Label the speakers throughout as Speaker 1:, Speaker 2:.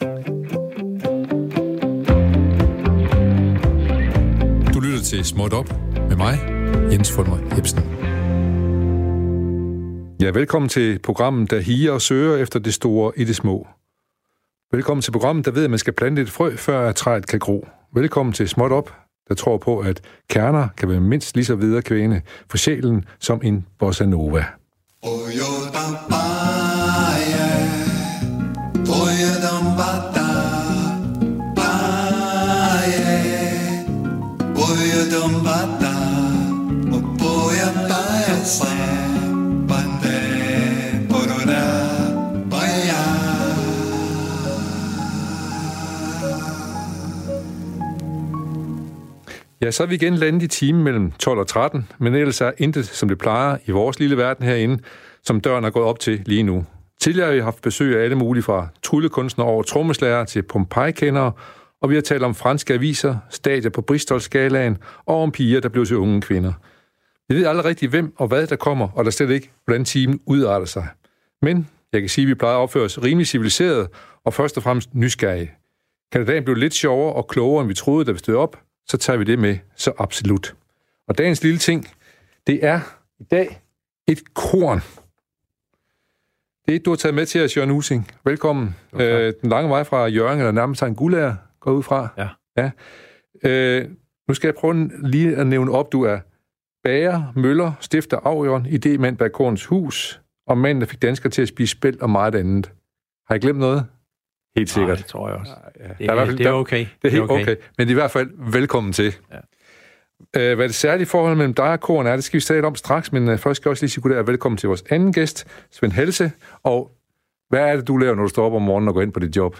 Speaker 1: Du lytter til Småt Op med mig, Jens Fulmer Jebsen. Ja, velkommen til programmet, der higer og søger efter det store i det små. Velkommen til programmet, der ved, at man skal plante et frø, før at træet kan gro. Velkommen til Småt Op, der tror på, at kerner kan være mindst lige så viderekvægende for sjælen som en bossa nova. Ja, så er vi igen landet i timen mellem 12 og 13, men ellers er intet, som det plejer i vores lille verden herinde, som døren er gået op til lige nu. Tidligere har vi haft besøg af alle mulige fra tryllekunstnere over trommeslager til Pompeji-kendere, og vi har talt om franske aviser, stadier på Bristol-skalaen og om piger, der blev til unge kvinder. Vi ved aldrig rigtigt, hvem og hvad der kommer, og der slet ikke, hvordan timen udarter sig. Men jeg kan sige, at vi plejer at opføre os rimelig civiliseret og først og fremmest nysgerrige. Kan dagen blive lidt sjovere og klogere, end vi troede, da vi stod op, så tager vi det med så absolut. Og dagens lille ting, det er i dag et korn. Det er et, du har taget med til os, Jørgen Using. Velkommen. Okay. Øh, den lange vej fra Jørgen, eller nærmest en guldær, går ud fra.
Speaker 2: Ja.
Speaker 1: ja. Øh, nu skal jeg prøve lige at nævne op, du er bager, møller, stifter Aurion, idémand bag Korns Hus, og mand, der fik danskere til at spise spil og meget andet. Har jeg glemt noget? Helt sikkert. Nej,
Speaker 2: det tror jeg også. Ja, det, er, det er okay.
Speaker 1: Det er helt okay. okay. Men i hvert fald, velkommen til. Ja. Uh, hvad det særlige forhold mellem dig og koren er, det skal vi tale om straks, men uh, først skal jeg også lige sige goddag velkommen til vores anden gæst, Svend Helse. Og hvad er det, du laver, når du står op om morgenen og går ind på dit job?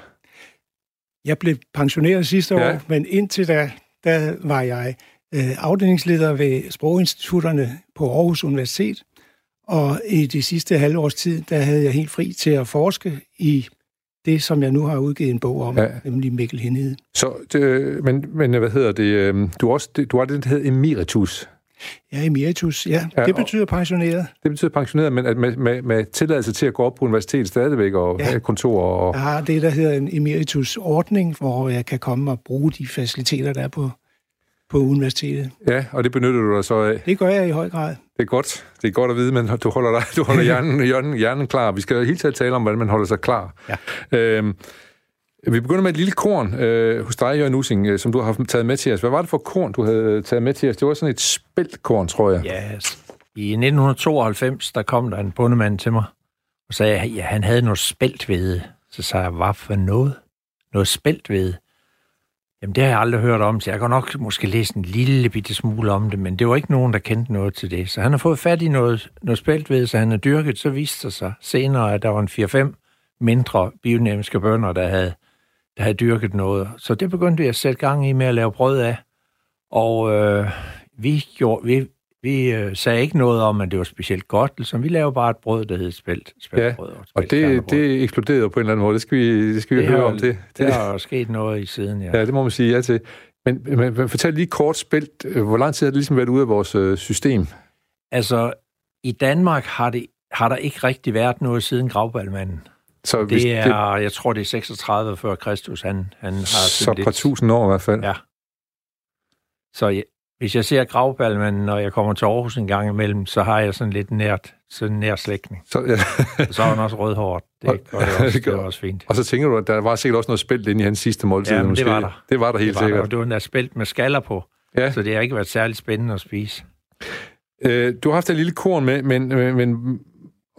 Speaker 3: Jeg blev pensioneret sidste ja. år, men indtil da, der var jeg uh, afdelingsleder ved Sproginstitutterne på Aarhus Universitet. Og i de sidste halvårs tid, der havde jeg helt fri til at forske i det, som jeg nu har udgivet en bog om, ja. nemlig Mikkel Hennede.
Speaker 1: Så, det, men, men hvad hedder det? Øhm, du, også, du har det, der hedder emeritus.
Speaker 3: Ja, emeritus, ja. ja det betyder pensioneret.
Speaker 1: Det betyder pensioneret, men med, med, med tilladelse til at gå op på universitetet stadigvæk og ja. have kontor. Og...
Speaker 3: Jeg har det, der hedder en emeritus-ordning, hvor jeg kan komme og bruge de faciliteter, der er på, på universitetet.
Speaker 1: Ja, og det benytter du dig så af?
Speaker 3: Det gør jeg i høj grad.
Speaker 1: Det er godt. Det er godt at vide, men du holder, dig, du holder hjernen, hjernen, hjernen klar. Vi skal helt tale om, hvordan man holder sig klar. Ja. Øhm, vi begynder med et lille korn øh, hos dig, Jørgen Using, øh, som du har taget med til os. Hvad var det for korn, du havde taget med til os? Det var sådan et spældkorn, tror jeg.
Speaker 2: Ja, i 1992, der kom der en bundemand til mig og sagde, at ja, han havde noget spæltvede. Så sagde jeg, hvad for noget? Noget spæltvede? Jamen, det har jeg aldrig hørt om, så jeg kan nok måske læse en lille bitte smule om det, men det var ikke nogen, der kendte noget til det. Så han har fået fat i noget, noget spældt ved, så han har dyrket, så viste det sig senere, at der var en 4-5 mindre biodynamiske bønder, der havde, der havde dyrket noget. Så det begyndte vi at sætte gang i med at lave brød af. Og øh, vi, gjorde, vi, vi øh, sagde ikke noget om, at det var specielt godt, så vi lavede bare et brød, der hed spelt, spelt
Speaker 1: ja, brød. Og, og det, det eksploderede på en eller anden måde. Det skal vi, det skal vi
Speaker 2: det
Speaker 1: høre har, om. Det,
Speaker 2: det, det har sket noget i siden, ja.
Speaker 1: Ja, det må man sige ja til. Men, men fortæl lige kort spelt, hvor lang tid har det ligesom været ude af vores øh, system?
Speaker 2: Altså, i Danmark har, det, har der ikke rigtig været noget siden gravbalmanden. Så det er, det, jeg tror, det er 36 før Kristus, han, han har...
Speaker 1: Så et par tusind år i hvert fald.
Speaker 2: Ja. Så hvis jeg ser gravbalmen, når jeg kommer til Aarhus en gang imellem, så har jeg sådan lidt nært, sådan nær slægtning. Så, ja. så er han også rødhåret. Det, og, det, også, det, var også fint.
Speaker 1: Og så tænker du, at der var sikkert også noget spælt ind i hans sidste måltid.
Speaker 2: Ja, måske. det var der.
Speaker 1: Det var der helt
Speaker 2: det var
Speaker 1: sikkert.
Speaker 2: Der. Det var der spælt med skaller på, ja. så det har ikke været særlig spændende at spise.
Speaker 1: Øh, du har haft et lille korn med, men, men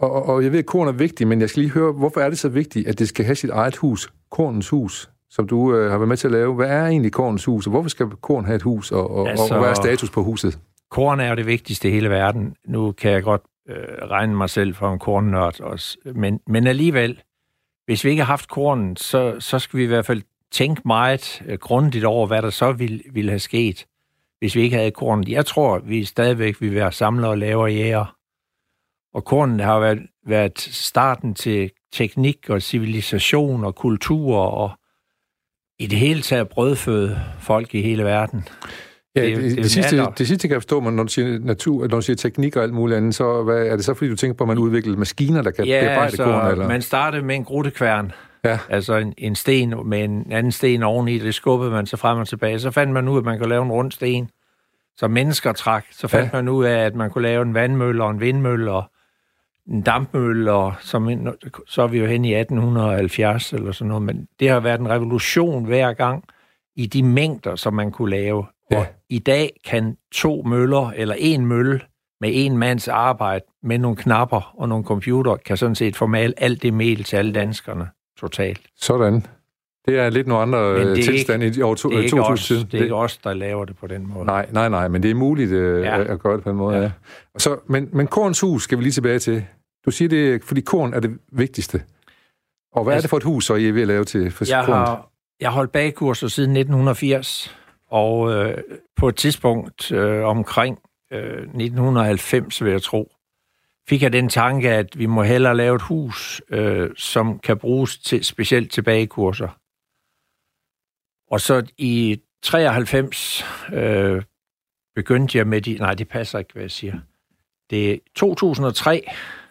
Speaker 1: og, og jeg ved, at korn er vigtigt, men jeg skal lige høre, hvorfor er det så vigtigt, at det skal have sit eget hus, kornens hus? som du øh, har været med til at lave. Hvad er egentlig kornens hus, og hvorfor skal korn have et hus, og, og, altså, og hvad er status på huset?
Speaker 2: Korn er jo det vigtigste i hele verden. Nu kan jeg godt øh, regne mig selv for en kornnørd også. Men, men alligevel, hvis vi ikke har haft kornen, så, så skal vi i hvert fald tænke meget øh, grundigt over, hvad der så ville, ville have sket, hvis vi ikke havde kornet. Jeg tror, vi stadigvæk vil være samlere og lavere jæger. Og kornen har været, været starten til teknik og civilisation og kultur og i det hele taget brødføde folk i hele verden.
Speaker 1: Ja, det, det, det, sidste, det sidste kan jeg forstå, men når du siger natur, når du siger teknik og alt muligt andet, så hvad, er det så fordi, du tænker på, at man udvikler maskiner, der kan
Speaker 2: ja,
Speaker 1: bearbejde korn? Eller?
Speaker 2: man startede med en gruttekværn, Ja. Altså en, en sten med en anden sten oveni, det skubbede man så frem og tilbage. Så fandt man ud af, at man kunne lave en rund sten, som mennesker trak. Så fandt ja. man ud af, at man kunne lave en vandmølle og en vindmølle og en dampmølle, og som, så er vi jo hen i 1870 eller sådan noget. Men det har været en revolution hver gang i de mængder, som man kunne lave. Ja. Og i dag kan to møller eller en mølle med en mands arbejde med nogle knapper og nogle computer, kan sådan set formale alt det mel til alle danskerne totalt.
Speaker 1: Sådan. Det er lidt nogle andre tilstande i år 2000
Speaker 2: siden. Det er ikke os, der laver det på den måde.
Speaker 1: Nej, nej, nej, men det er muligt øh, ja. at gøre det på den måde. Ja. Ja. Så, men, men korns hus skal vi lige tilbage til. Du siger det, fordi korn er det vigtigste. Og hvad altså, er det for et hus, så I er ved at lave til for
Speaker 2: jeg Har, jeg har holdt bagkurser siden 1980, og øh, på et tidspunkt øh, omkring øh, 1990, vil jeg tro, fik jeg den tanke, at vi må hellere lave et hus, øh, som kan bruges til specielt tilbagekurser. Og så i 93 øh, begyndte jeg med de... Nej, det passer ikke, hvad jeg siger. Det er 2003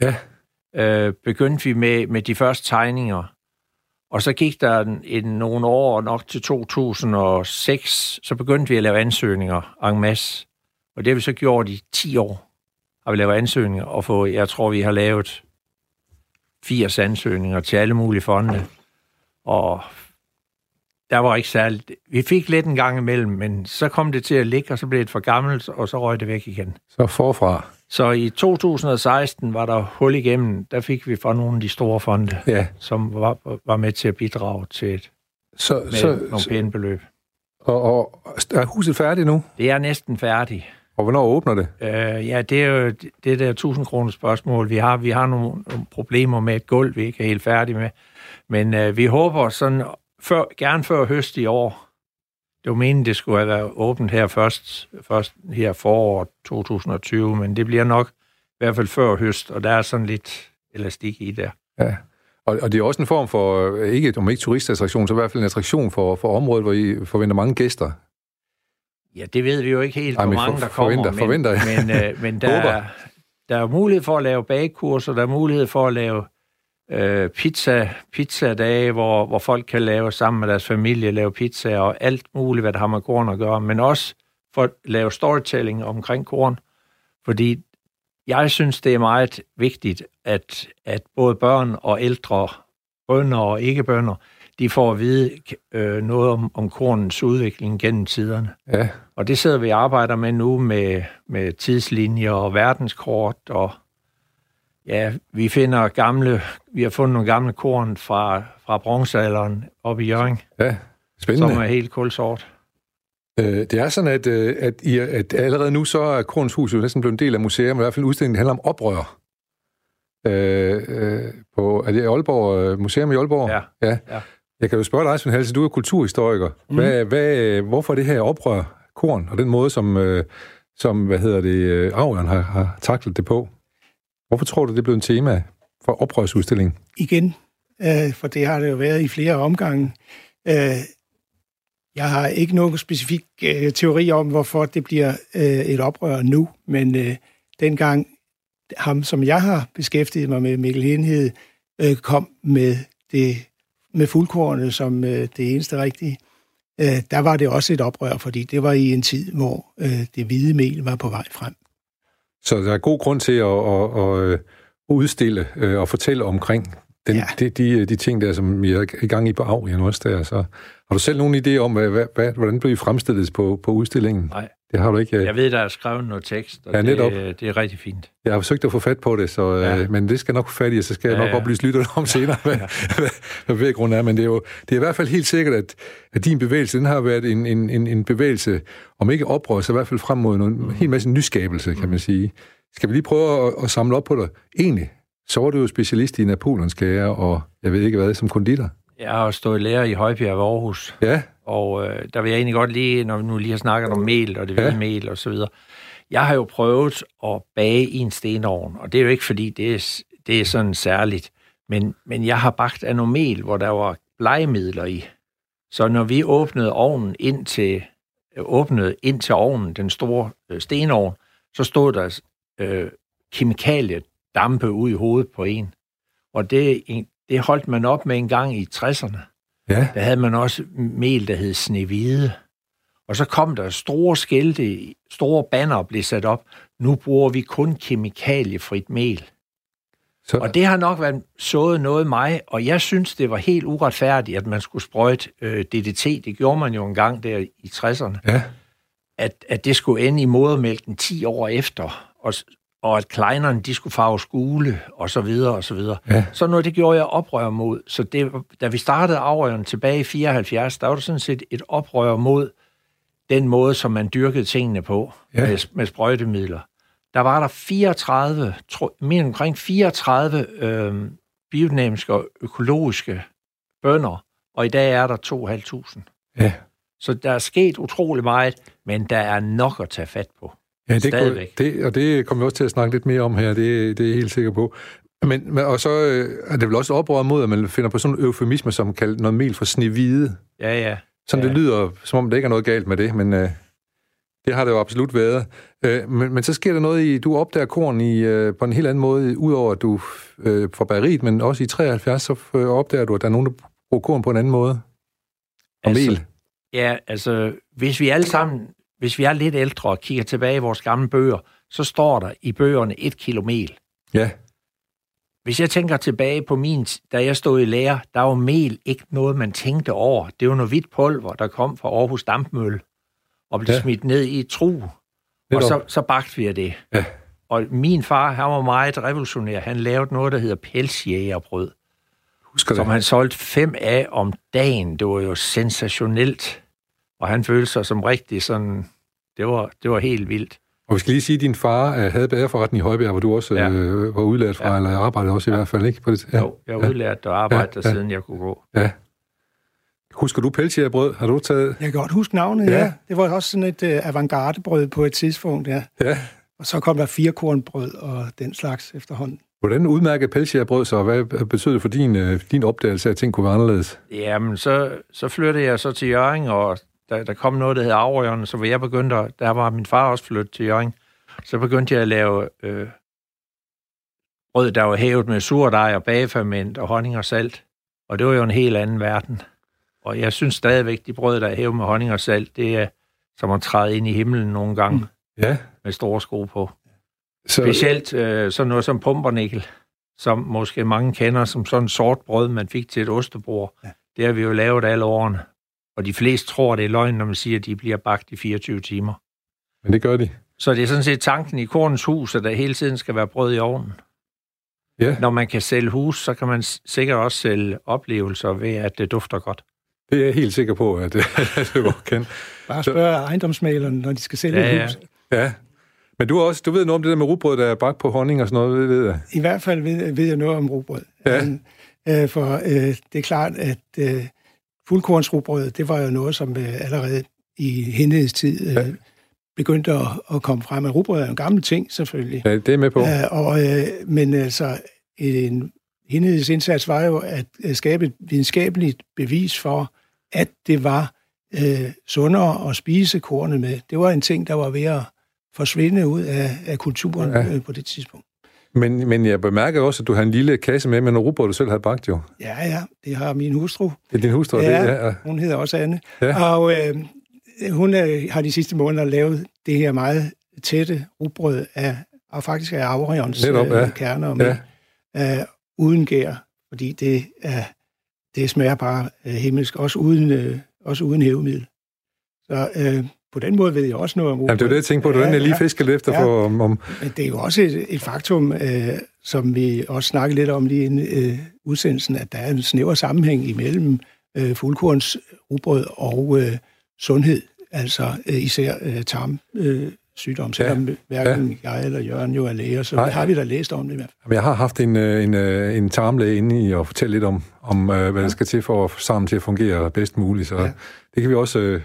Speaker 2: ja. øh, begyndte vi med, med de første tegninger. Og så gik der en, en, nogle år, nok til 2006, så begyndte vi at lave ansøgninger en masse. Og det har vi så gjort i 10 år. Har vi lavet ansøgninger, og få, jeg tror, vi har lavet 80 ansøgninger til alle mulige fonde. Og der var ikke særligt... Vi fik lidt en gang imellem, men så kom det til at ligge, og så blev det for gammelt, og så røg det væk igen.
Speaker 1: Så forfra.
Speaker 2: Så i 2016 var der hul igennem. Der fik vi fra nogle af de store fonde, ja. som var, var med til at bidrage til et så, med så, nogle pæne beløb.
Speaker 1: Og, og er huset færdigt nu?
Speaker 2: Det er næsten færdigt.
Speaker 1: Og hvornår åbner det?
Speaker 2: Øh, ja, det er jo det der 1000 kroner spørgsmål. Vi har, vi har nogle, nogle problemer med et gulv, vi ikke er helt færdige med. Men øh, vi håber sådan, før, gerne før høst i år, det var meningen, det skulle have været åbent her først, først her forår 2020, men det bliver nok i hvert fald før høst, og der er sådan lidt elastik i der.
Speaker 1: Ja. Og, og det er også en form for, ikke om ikke turistattraktion, så i hvert fald en attraktion for, for området, hvor I forventer mange gæster.
Speaker 2: Ja, det ved vi jo ikke helt, hvor mange der kommer. Forventer, men,
Speaker 1: forventer,
Speaker 2: men, øh, men der, er, der er mulighed for at lave bagkurser, der er mulighed for at lave øh, pizza, pizzadage, hvor, hvor folk kan lave sammen med deres familie, lave pizza og alt muligt, hvad der har med korn at gøre, men også for at lave storytelling omkring korn, fordi jeg synes, det er meget vigtigt, at, at både børn og ældre, bønder og ikke-bønder, de får at vide øh, noget om, om kornens udvikling gennem tiderne. Ja. Og det sidder vi og arbejder med nu med, med tidslinjer og verdenskort og Ja, vi finder gamle, vi har fundet nogle gamle korn fra, fra bronzealderen oppe i Jørgen.
Speaker 1: Ja, spændende.
Speaker 2: Som er helt kulsort.
Speaker 1: Øh, det er sådan, at, øh, at, I, at allerede nu så er Korns Hus jo næsten blevet en del af museet, men i hvert fald udstillingen handler om oprør. Øh, øh, på, er det Aalborg, øh, Museum i Aalborg?
Speaker 2: Ja.
Speaker 1: ja. ja. Jeg kan jo spørge dig, Svend Halse, du er kulturhistoriker. Mm. Hvad, hvad, hvorfor det her oprør korn, og den måde, som, øh, som hvad hedder det, Avren har, har taklet det på? Hvorfor tror du, det blev en tema for oprørsudstillingen?
Speaker 3: Igen, øh, for det har det jo været i flere omgange. Øh, jeg har ikke nogen specifik øh, teori om, hvorfor det bliver øh, et oprør nu, men øh, dengang ham, som jeg har beskæftiget mig med, Mikkel Henhed, øh, kom med det med fuldkornet som øh, det eneste rigtige, øh, der var det også et oprør, fordi det var i en tid, hvor øh, det hvide mel var på vej frem.
Speaker 1: Så der er god grund til at, at, at, at udstille øh, og fortælle omkring den, ja. de, de, de ting der, som I er i gang i på Aurien også der. Så har du selv nogen idé om, hvad, hvad, hvordan bliver I fremstillet på, på udstillingen?
Speaker 2: Nej.
Speaker 1: Det har du ikke.
Speaker 2: Øh. Jeg ved, der er skrevet noget tekst, og ja, netop. Det, det er rigtig fint.
Speaker 1: Jeg har forsøgt at få fat på det, så, øh, ja. men det skal nok få fat i, så skal jeg nok ja, ja. oplyse lytterne om senere, hvad, ja. hvad, hvad bevæggrunden er. Men det er jo det er i hvert fald helt sikkert, at, at din bevægelse, den har været en, en, en, en bevægelse, om ikke oprør, så i hvert fald frem mod en mm. helt masse nyskabelse, kan man sige. Skal vi lige prøve at, at samle op på dig? Egentlig, så var du jo specialist i Napoleonskager, og jeg ved ikke hvad, som konditor.
Speaker 2: Jeg har stået lærer i Højbjerg ved Aarhus.
Speaker 1: Ja.
Speaker 2: Og øh, der vil jeg egentlig godt lige, når vi nu lige har snakket om mel og det ja. mel og så videre. Jeg har jo prøvet at bage i en stenovn, og det er jo ikke fordi, det er, det er sådan særligt. Men, men jeg har bagt af noget mel, hvor der var blegemidler i. Så når vi åbnede ovnen ind til, åbnede ind til ovnen, den store øh, stenovn, så stod der øh, kemikalie dampe ud i hovedet på en. Og det, det holdt man op med en gang i 60'erne.
Speaker 1: Ja.
Speaker 2: Der havde man også mel, der hed Snevide. Og så kom der store skilte, store banner blev sat op. Nu bruger vi kun kemikaliefrit mel. Så... Og det har nok været sået noget mig, og jeg synes, det var helt uretfærdigt, at man skulle sprøjte øh, DDT. Det gjorde man jo en gang der i 60'erne.
Speaker 1: Ja.
Speaker 2: At, at det skulle ende i modermælken 10 år efter, og, og at kleinerne, de skulle farve skule, og så videre, og så videre. Ja. Så noget, det gjorde jeg oprør mod. Så det, da vi startede afrøren tilbage i 74, der var det sådan set et oprør mod den måde, som man dyrkede tingene på ja. med, med sprøjtemidler der var der 34, tro, mere omkring 34 øh, biodynamiske og økologiske bønder, og i dag er der 2.500.
Speaker 1: Ja.
Speaker 2: Så der er sket utrolig meget, men der er nok at tage fat på.
Speaker 1: Ja, det, Stadigvæk. det, og det kommer vi også til at snakke lidt mere om her, det, det er jeg helt sikker på. Men, og så øh, er det vel også oprør mod, at man finder på sådan en eufemisme, som kalder noget mel for snevide.
Speaker 2: Ja, ja.
Speaker 1: Som
Speaker 2: ja.
Speaker 1: det lyder, som om der ikke er noget galt med det, men øh, det har det jo absolut været. Øh, men, men så sker der noget i, du opdager korn i, øh, på en helt anden måde, udover at du øh, får bageriet, men også i 73, så øh, opdager du, at der er nogen, der bruger korn på en anden måde. Og altså, mel.
Speaker 2: Ja, altså, hvis vi alle sammen, hvis vi er lidt ældre og kigger tilbage i vores gamle bøger, så står der i bøgerne et kilo mel.
Speaker 1: Ja.
Speaker 2: Hvis jeg tænker tilbage på min, da jeg stod i lære, der var mel ikke noget, man tænkte over. Det var noget hvidt pulver, der kom fra Aarhus Dampmølle og blev ja. smidt ned i et tru. Og så, så bagte vi af det.
Speaker 1: Ja.
Speaker 2: Og min far, han var meget revolutionær. Han lavede noget, der hedder pelsjægerbrød.
Speaker 1: Husker
Speaker 2: som
Speaker 1: det.
Speaker 2: han solgte fem af om dagen. Det var jo sensationelt. Og han følte sig som rigtig sådan... Det var, det var helt vildt.
Speaker 1: Og vi skal lige sige, at din far uh, havde bagerforretning i Højbjerg, hvor du også ja. uh, var udlært fra, ja. eller arbejdede også i ja. hvert fald, ikke? På det,
Speaker 2: ja. Jo, jeg var ja. udlært og arbejdede ja. der, siden jeg kunne gå.
Speaker 1: Ja. Husker du pelsjægerbrød? Har du taget...
Speaker 3: Jeg kan godt huske navnet, ja. ja. Det var også sådan et uh, avantgardebrød på et tidspunkt, ja.
Speaker 1: Ja.
Speaker 3: Og så kom der firekornbrød og den slags efterhånden.
Speaker 1: Hvordan udmærket pelsjægerbrød så? Hvad betød det for din, uh, din opdagelse af, at ting kunne være anderledes?
Speaker 2: Jamen, så, så flyttede jeg så til Jørgen, og der, der kom noget, der hed Avrøjerne, så hvor jeg begyndte, der var min far også flyttet til Jørgen, så begyndte jeg at lave øh, brød, der var hævet med surdej og bageferment og honning og salt. Og det var jo en helt anden verden. Og jeg synes stadigvæk, de brød, der er hævet med honning og salt, det er som at træde ind i himlen nogle gange. Mm.
Speaker 1: Ja.
Speaker 2: Med store sko på. Så... Specielt øh, sådan noget som pumpernikkel, som måske mange kender som sådan sort brød, man fik til et ostebord. Ja. Det har vi jo lavet alle årene. Og de fleste tror, det er løgn, når man siger, at de bliver bagt i 24 timer.
Speaker 1: Men det gør de.
Speaker 2: Så det er sådan set tanken i Kornens hus, at der hele tiden skal være brød i ovnen.
Speaker 1: Ja.
Speaker 2: Når man kan sælge hus, så kan man sikkert også sælge oplevelser ved, at det dufter godt.
Speaker 1: Det er jeg helt sikker på, at det, at det kan.
Speaker 3: Bare spørg ejendomsmalerne, når de skal sælge
Speaker 2: ja,
Speaker 3: et hus.
Speaker 1: Ja. ja. Men du, også, du ved noget om det der med rugbrød, der er bagt på honning og sådan noget, ved jeg.
Speaker 3: I hvert fald ved, ved jeg noget om rugbrød.
Speaker 1: Ja.
Speaker 3: Men, øh, for øh, det er klart, at øh, fuldkornsrugbrød, det var jo noget, som øh, allerede i hendes tid øh, ja. begyndte at, at komme frem. Men rugbrød er en gammel ting, selvfølgelig.
Speaker 1: Ja, det er med på.
Speaker 3: Øh, og, øh, men altså, en, hendes indsats var jo at skabe et videnskabeligt bevis for, at det var øh, sundere at spise kornet med. Det var en ting, der var ved at forsvinde ud af, af kulturen ja. øh, på det tidspunkt.
Speaker 1: Men, men jeg bemærker også, at du har en lille kasse med med nogle rugbrød, du selv har bagt jo.
Speaker 3: Ja, ja, det har min hustru.
Speaker 1: Det er din hustru,
Speaker 3: ja,
Speaker 1: det ja.
Speaker 3: hun hedder også Anne.
Speaker 1: Ja.
Speaker 3: Og øh, hun øh, har de sidste måneder lavet det her meget tætte rugbrød af, og faktisk af Aurions
Speaker 1: Netop, ja.
Speaker 3: øh, kerner med, ja. øh, uden gær, fordi det, er, det smager bare øh, himmelsk, også uden, øh, også uden hævemiddel. Så øh, på den måde ved jeg også noget om
Speaker 1: rugbrød. Jamen, det er det, jeg tænkte på. Det ja, jeg lige fisker lidt efter ja. for... Om, om...
Speaker 3: Men det er jo også et, et faktum, øh, som vi også snakkede lidt om lige inden øh, udsendelsen, at der er en snæver sammenhæng imellem øh, fuldkorns rugbrød og øh, sundhed, altså øh, især øh, tarm. Øh, sygdom, selvom ja. hverken ja. jeg eller Jørgen jo er læger, så Nej. har vi da læst om det i hvert fald.
Speaker 1: Jeg har haft en, en, en tarmlæge inde i og fortælle lidt om, om hvad ja. der skal til for at sammen til at fungere bedst muligt, så ja. det kan vi også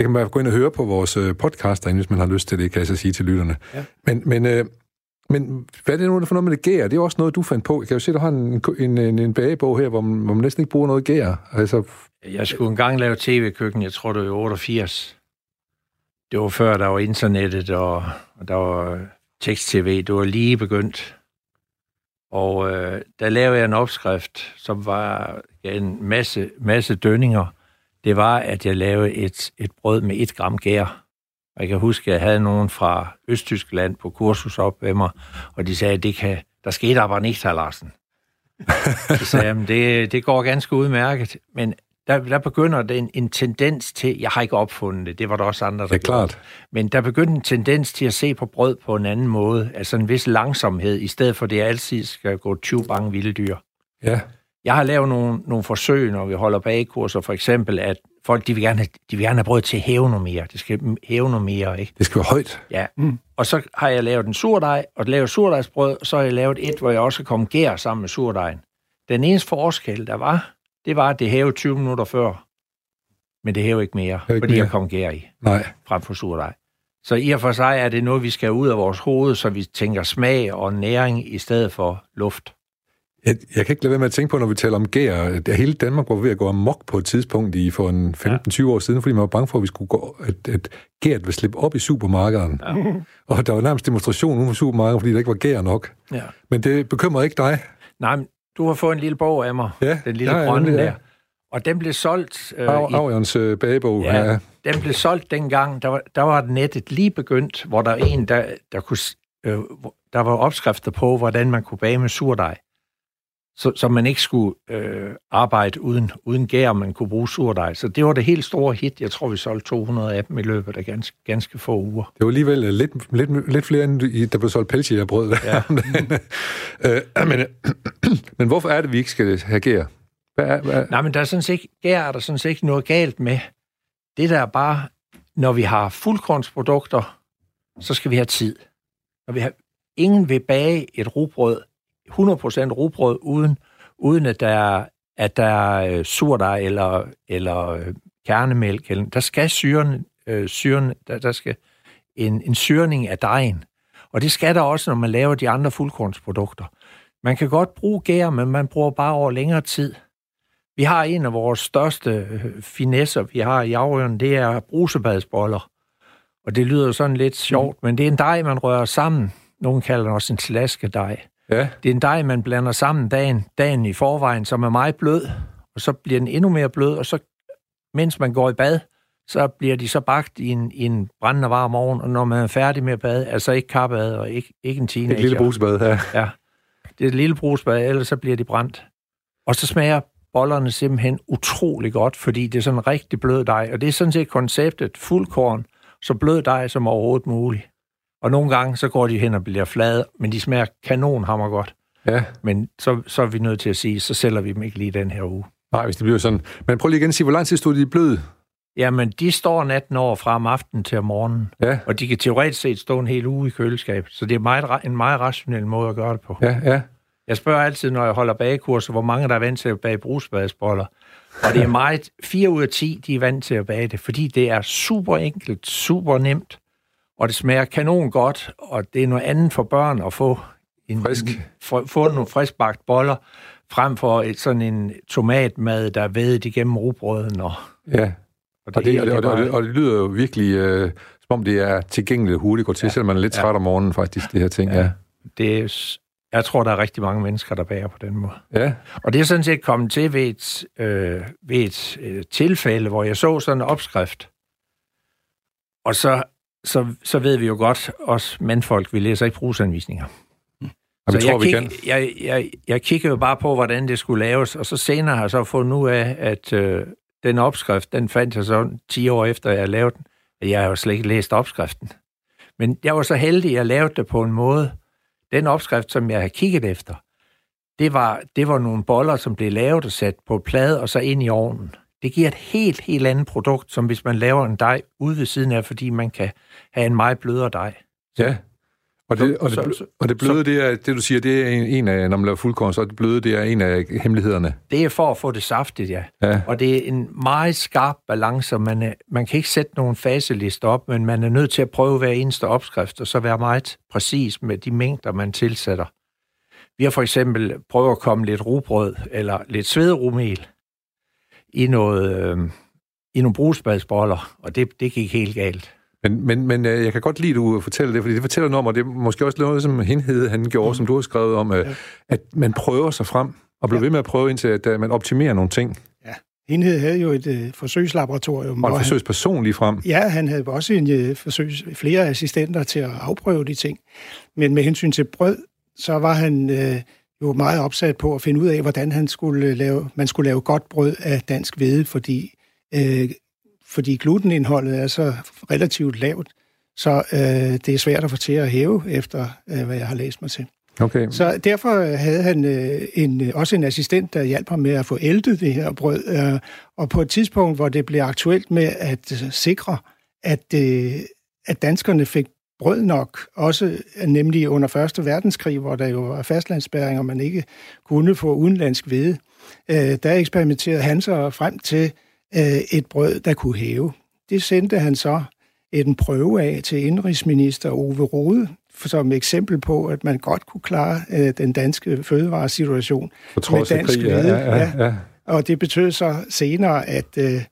Speaker 1: det kan man gå ind og høre på vores øh, podcast derinde, hvis man har lyst til det, kan jeg så sige til lytterne. Ja. Men, men, øh, men hvad er det nu for noget med det gær? Det er også noget, du fandt på. Kan jo se, at du har en, en, en, en bagebog her, hvor man, hvor man næsten ikke bruger noget gær. Altså...
Speaker 2: Jeg skulle engang lave tv-køkken, jeg tror det var 88. Det var før, der var internettet, og, og der var tekst-tv. Det var lige begyndt. Og øh, der lavede jeg en opskrift, som var en masse, masse dønninger. Det var, at jeg lavede et, et brød med et gram gær. Og jeg kan huske, at jeg havde nogen fra Østtyskland på kursus op ved mig, og de sagde, at det kan, der skete aber nicht, herr Larsen. Så sagde jeg, det, det går ganske udmærket, men der, der begynder en, en tendens til, jeg har ikke opfundet det, det var der også andre, der
Speaker 1: Det er klart.
Speaker 2: men der begyndte en tendens til at se på brød på en anden måde, altså en vis langsomhed, i stedet for det altid skal gå 20 bange vilde dyr.
Speaker 1: Ja,
Speaker 2: Jeg har lavet nogle, nogle forsøg, når vi holder bagkurser, for eksempel, at folk de vil, gerne have, de vil gerne have brød til at hæve noget mere. Det skal hæve noget mere, ikke?
Speaker 1: det skal være højt.
Speaker 2: Ja. Mm. Og så har jeg lavet en surdej, og lavet surdejsbrød, og så har jeg lavet et, hvor jeg også kom gær sammen med surdejen. Den eneste forskel, der var, det var, at det hævede 20 minutter før. Men det hævede ikke mere,
Speaker 1: ikke
Speaker 2: fordi
Speaker 1: mere.
Speaker 2: jeg kom gær i,
Speaker 1: Nej.
Speaker 2: frem for surdej. Så i og for sig er det noget, vi skal ud af vores hoved, så vi tænker smag og næring i stedet for luft.
Speaker 1: Jeg, jeg kan ikke lade være med at tænke på, når vi taler om gær, at hele Danmark var ved at gå amok på et tidspunkt i for en 15-20 år siden, fordi man var bange for, at vi skulle gå, at, at gæret ville slippe op i supermarkederne. Ja. Og der var nærmest demonstration uden for supermarkedet, fordi der ikke var gær nok.
Speaker 2: Ja.
Speaker 1: Men det bekymrer ikke dig.
Speaker 2: Nej, men du har fået en lille bog af mig.
Speaker 1: Ja,
Speaker 2: den lille
Speaker 1: ja,
Speaker 2: grønne
Speaker 1: ja.
Speaker 2: der. Og den blev solgt... Øh,
Speaker 1: Afjørens øh, bagebog.
Speaker 2: ja,
Speaker 1: Ja.
Speaker 2: den blev solgt dengang. Der var, der var nettet lige begyndt, hvor der var en, der, der, kunne, øh, der var opskrifter på, hvordan man kunne bage med surdej. Så, så man ikke skulle øh, arbejde uden, uden gær, man kunne bruge surdej. Så det var det helt store hit. Jeg tror, vi solgte 200 af dem i løbet af ganske, ganske få uger.
Speaker 1: Det var alligevel øh, lidt, lidt, lidt flere, end der blev solgt pelsjægerbrød.
Speaker 2: Ja.
Speaker 1: øh, men, øh, men hvorfor er det, vi ikke skal have gær? Hvad er, hvad,
Speaker 2: Nej, men der er sådan set, ikke- gær er der sådan set ikke noget galt med. Det der er bare, når vi har fuldkornsprodukter, så skal vi have tid. Når vi har, ingen vil bage et rugbrød, 100% rugbrød, uden, uden at der er, at der er øh, surdej eller, eller øh, kernemælk. Eller, der skal syren, øh, syren der, der skal en, en syrning af dejen. Og det skal der også, når man laver de andre fuldkornsprodukter. Man kan godt bruge gær, men man bruger bare over længere tid. Vi har en af vores største øh, finesser, vi har i afrøren, det er brusebadsboller. Og det lyder sådan lidt sjovt, men det er en dej, man rører sammen. Nogle kalder den også en slaskedej
Speaker 1: ja,
Speaker 2: Det er en dej, man blander sammen dagen, dagen i forvejen, som er meget blød, og så bliver den endnu mere blød, og så mens man går i bad, så bliver de så bagt i en, i en brændende varm ovn, og når man er færdig med at bade, altså ikke kappebad og ikke, ikke en teenager.
Speaker 1: et lille brusebad her.
Speaker 2: Ja, det er et lille brusbad, ellers så bliver de brændt. Og så smager bollerne simpelthen utrolig godt, fordi det er sådan en rigtig blød dej, og det er sådan set konceptet fuldkorn, så blød dej som overhovedet muligt. Og nogle gange, så går de hen og bliver flade, men de smager kanonhammer godt.
Speaker 1: Ja.
Speaker 2: Men så, så er vi nødt til at sige, så sælger vi dem ikke lige den her uge.
Speaker 1: Nej, hvis det bliver sådan. Men prøv lige igen at sige, hvor lang tid stod de bløde?
Speaker 2: Jamen, de står natten over fra om aftenen til om morgenen,
Speaker 1: Ja,
Speaker 2: og de kan teoretisk set stå en hel uge i køleskabet, så det er meget, en meget rationel måde at gøre det på.
Speaker 1: ja, ja.
Speaker 2: Jeg spørger altid, når jeg holder bagekurser, hvor mange der er vant til at bage brusbadsboller. Og det er meget, 4 ud af 10, de er vant til at bage det, fordi det er super enkelt, super nemt, og det smager kanon godt, og det er noget andet for børn at få en,
Speaker 1: Frisk.
Speaker 2: en, få, få nogle friskbagt boller, frem for et, sådan en tomatmad, der er vædet igennem rugbrøden. Og,
Speaker 1: ja.
Speaker 2: og
Speaker 1: Og det,
Speaker 2: hele,
Speaker 1: og, det, og, det, og, det, og det lyder jo virkelig, øh, som om det er tilgængeligt hurtigt går til, ja. selvom man er lidt
Speaker 2: Ja.
Speaker 1: træt om morgenen faktisk, det her ting. Ja.
Speaker 2: Ja. det er, jeg tror, der er rigtig mange mennesker, der bager på den måde.
Speaker 1: ja.
Speaker 2: Og det er sådan set kommet til ved et, øh, ved et øh, tilfælde, hvor jeg så sådan en opskrift. Og så, så, så ved vi jo godt, os mandfolk, vi læser ikke brugsanvisninger.
Speaker 1: Vi
Speaker 2: så
Speaker 1: tror,
Speaker 2: jeg,
Speaker 1: vi
Speaker 2: kig,
Speaker 1: kan.
Speaker 2: jeg, jeg, jeg kiggede jo bare på, hvordan det skulle laves, og så senere har jeg så fundet ud af, at øh, den opskrift, den fandt jeg så 10 år efter, jeg lavede den. Jeg har jo slet ikke læst opskriften. Men jeg var så heldig, at jeg lavede det på en måde. Den opskrift, som jeg havde kigget efter, det var, det var nogle boller, som blev lavet og sat på plade og så ind i ovnen. Det giver et helt, helt andet produkt, som hvis man laver en dej ude ved siden af, fordi man kan have en meget blødere dej.
Speaker 1: Ja. Og det, og, det,
Speaker 2: så-
Speaker 1: blø-
Speaker 2: så-
Speaker 1: og det bløde, det er, det du siger, det er en, en af, når man laver fuldkorn, så det bløde, det er en af hemmelighederne.
Speaker 2: Det er for at få det saftigt, ja.
Speaker 1: Ja.
Speaker 2: Og det er en meget skarp balance. Man, er, man kan ikke sætte nogen faseliste op, men man er nødt til at prøve hver eneste opskrift, og så være meget præcis med de mængder, man tilsætter. Vi har for eksempel prøvet at komme lidt rugbrød, eller lidt svederumel, i, noget, øh, i nogle brugsbadsboller, og det, det gik helt galt.
Speaker 1: Men, men, men øh, jeg kan godt lide, at du fortæller det, fordi det fortæller noget om, og det er måske også noget, som Henhed han gjorde, mm. som du har skrevet om, øh, ja. at man prøver sig frem, og bliver ja. ved med at prøve indtil, at uh, man optimerer nogle ting.
Speaker 3: Ja. Enhed havde jo et uh, forsøgslaboratorium.
Speaker 1: Og en forsøgsperson lige frem.
Speaker 3: Ja, han havde også en, uh, forsøgs, flere assistenter til at afprøve de ting. Men med hensyn til brød, så var han uh, jo meget opsat på at finde ud af, hvordan han skulle lave, man skulle lave godt brød af dansk hvede, fordi uh, fordi glutenindholdet er så relativt lavt, så øh, det er svært at få til at hæve, efter øh, hvad jeg har læst mig til.
Speaker 1: Okay.
Speaker 3: Så derfor havde han øh, en, også en assistent, der hjalp ham med at få ældet det her brød. Øh, og på et tidspunkt, hvor det blev aktuelt med at øh, sikre, at, øh, at danskerne fik brød nok, også nemlig under 1. verdenskrig, hvor der jo var fastlandsbæring, og man ikke kunne få udenlandsk hvede, øh, der eksperimenterede han så frem til øh, et brød, der kunne hæve. Det sendte han så en prøve af til indrigsminister Ove Rode, som eksempel på, at man godt kunne klare øh, den danske fødevaresituation
Speaker 1: med dansk krig, ja, ja, ja, ja.
Speaker 3: Og det betød så senere, at øh,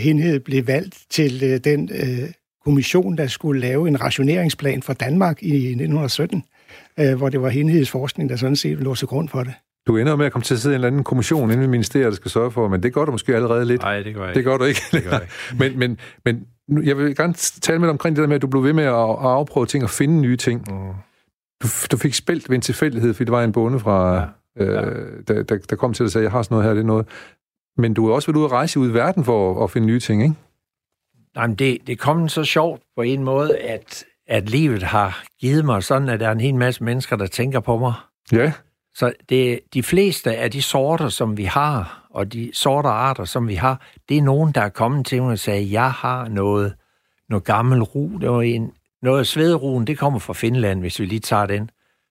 Speaker 3: Henhed blev valgt til øh, den øh, kommission, der skulle lave en rationeringsplan for Danmark i 1917, øh, hvor det var Henheds forskning, der sådan set lå til grund for det.
Speaker 1: Du ender med at komme til at sidde i en eller anden kommission inde i ministeriet, der skal sørge for, men det gør du måske allerede lidt.
Speaker 2: Nej, det gør jeg
Speaker 1: ikke. Det gør du ikke. Det gør jeg ikke. men, men, men jeg vil gerne tale med dig omkring det der med, at du blev ved med at, at afprøve ting og finde nye ting. Mm. Du, du fik spildt ved en tilfældighed, fordi det var en bonde fra, ja. Øh, ja. Der, der, der kom til at sige, jeg har sådan noget her, det er noget. Men du er også været ude at rejse ud i verden for at, at finde nye ting, ikke?
Speaker 2: Nej, men det, det kom så sjovt på en måde, at, at livet har givet mig sådan, at der er en hel masse mennesker, der tænker på mig.
Speaker 1: Ja.
Speaker 2: Så det, de fleste af de sorter, som vi har, og de sorter arter, som vi har, det er nogen, der er kommet til mig og sagde, jeg har noget, noget gammel ru. Det var en, noget af svederuen, det kommer fra Finland, hvis vi lige tager den.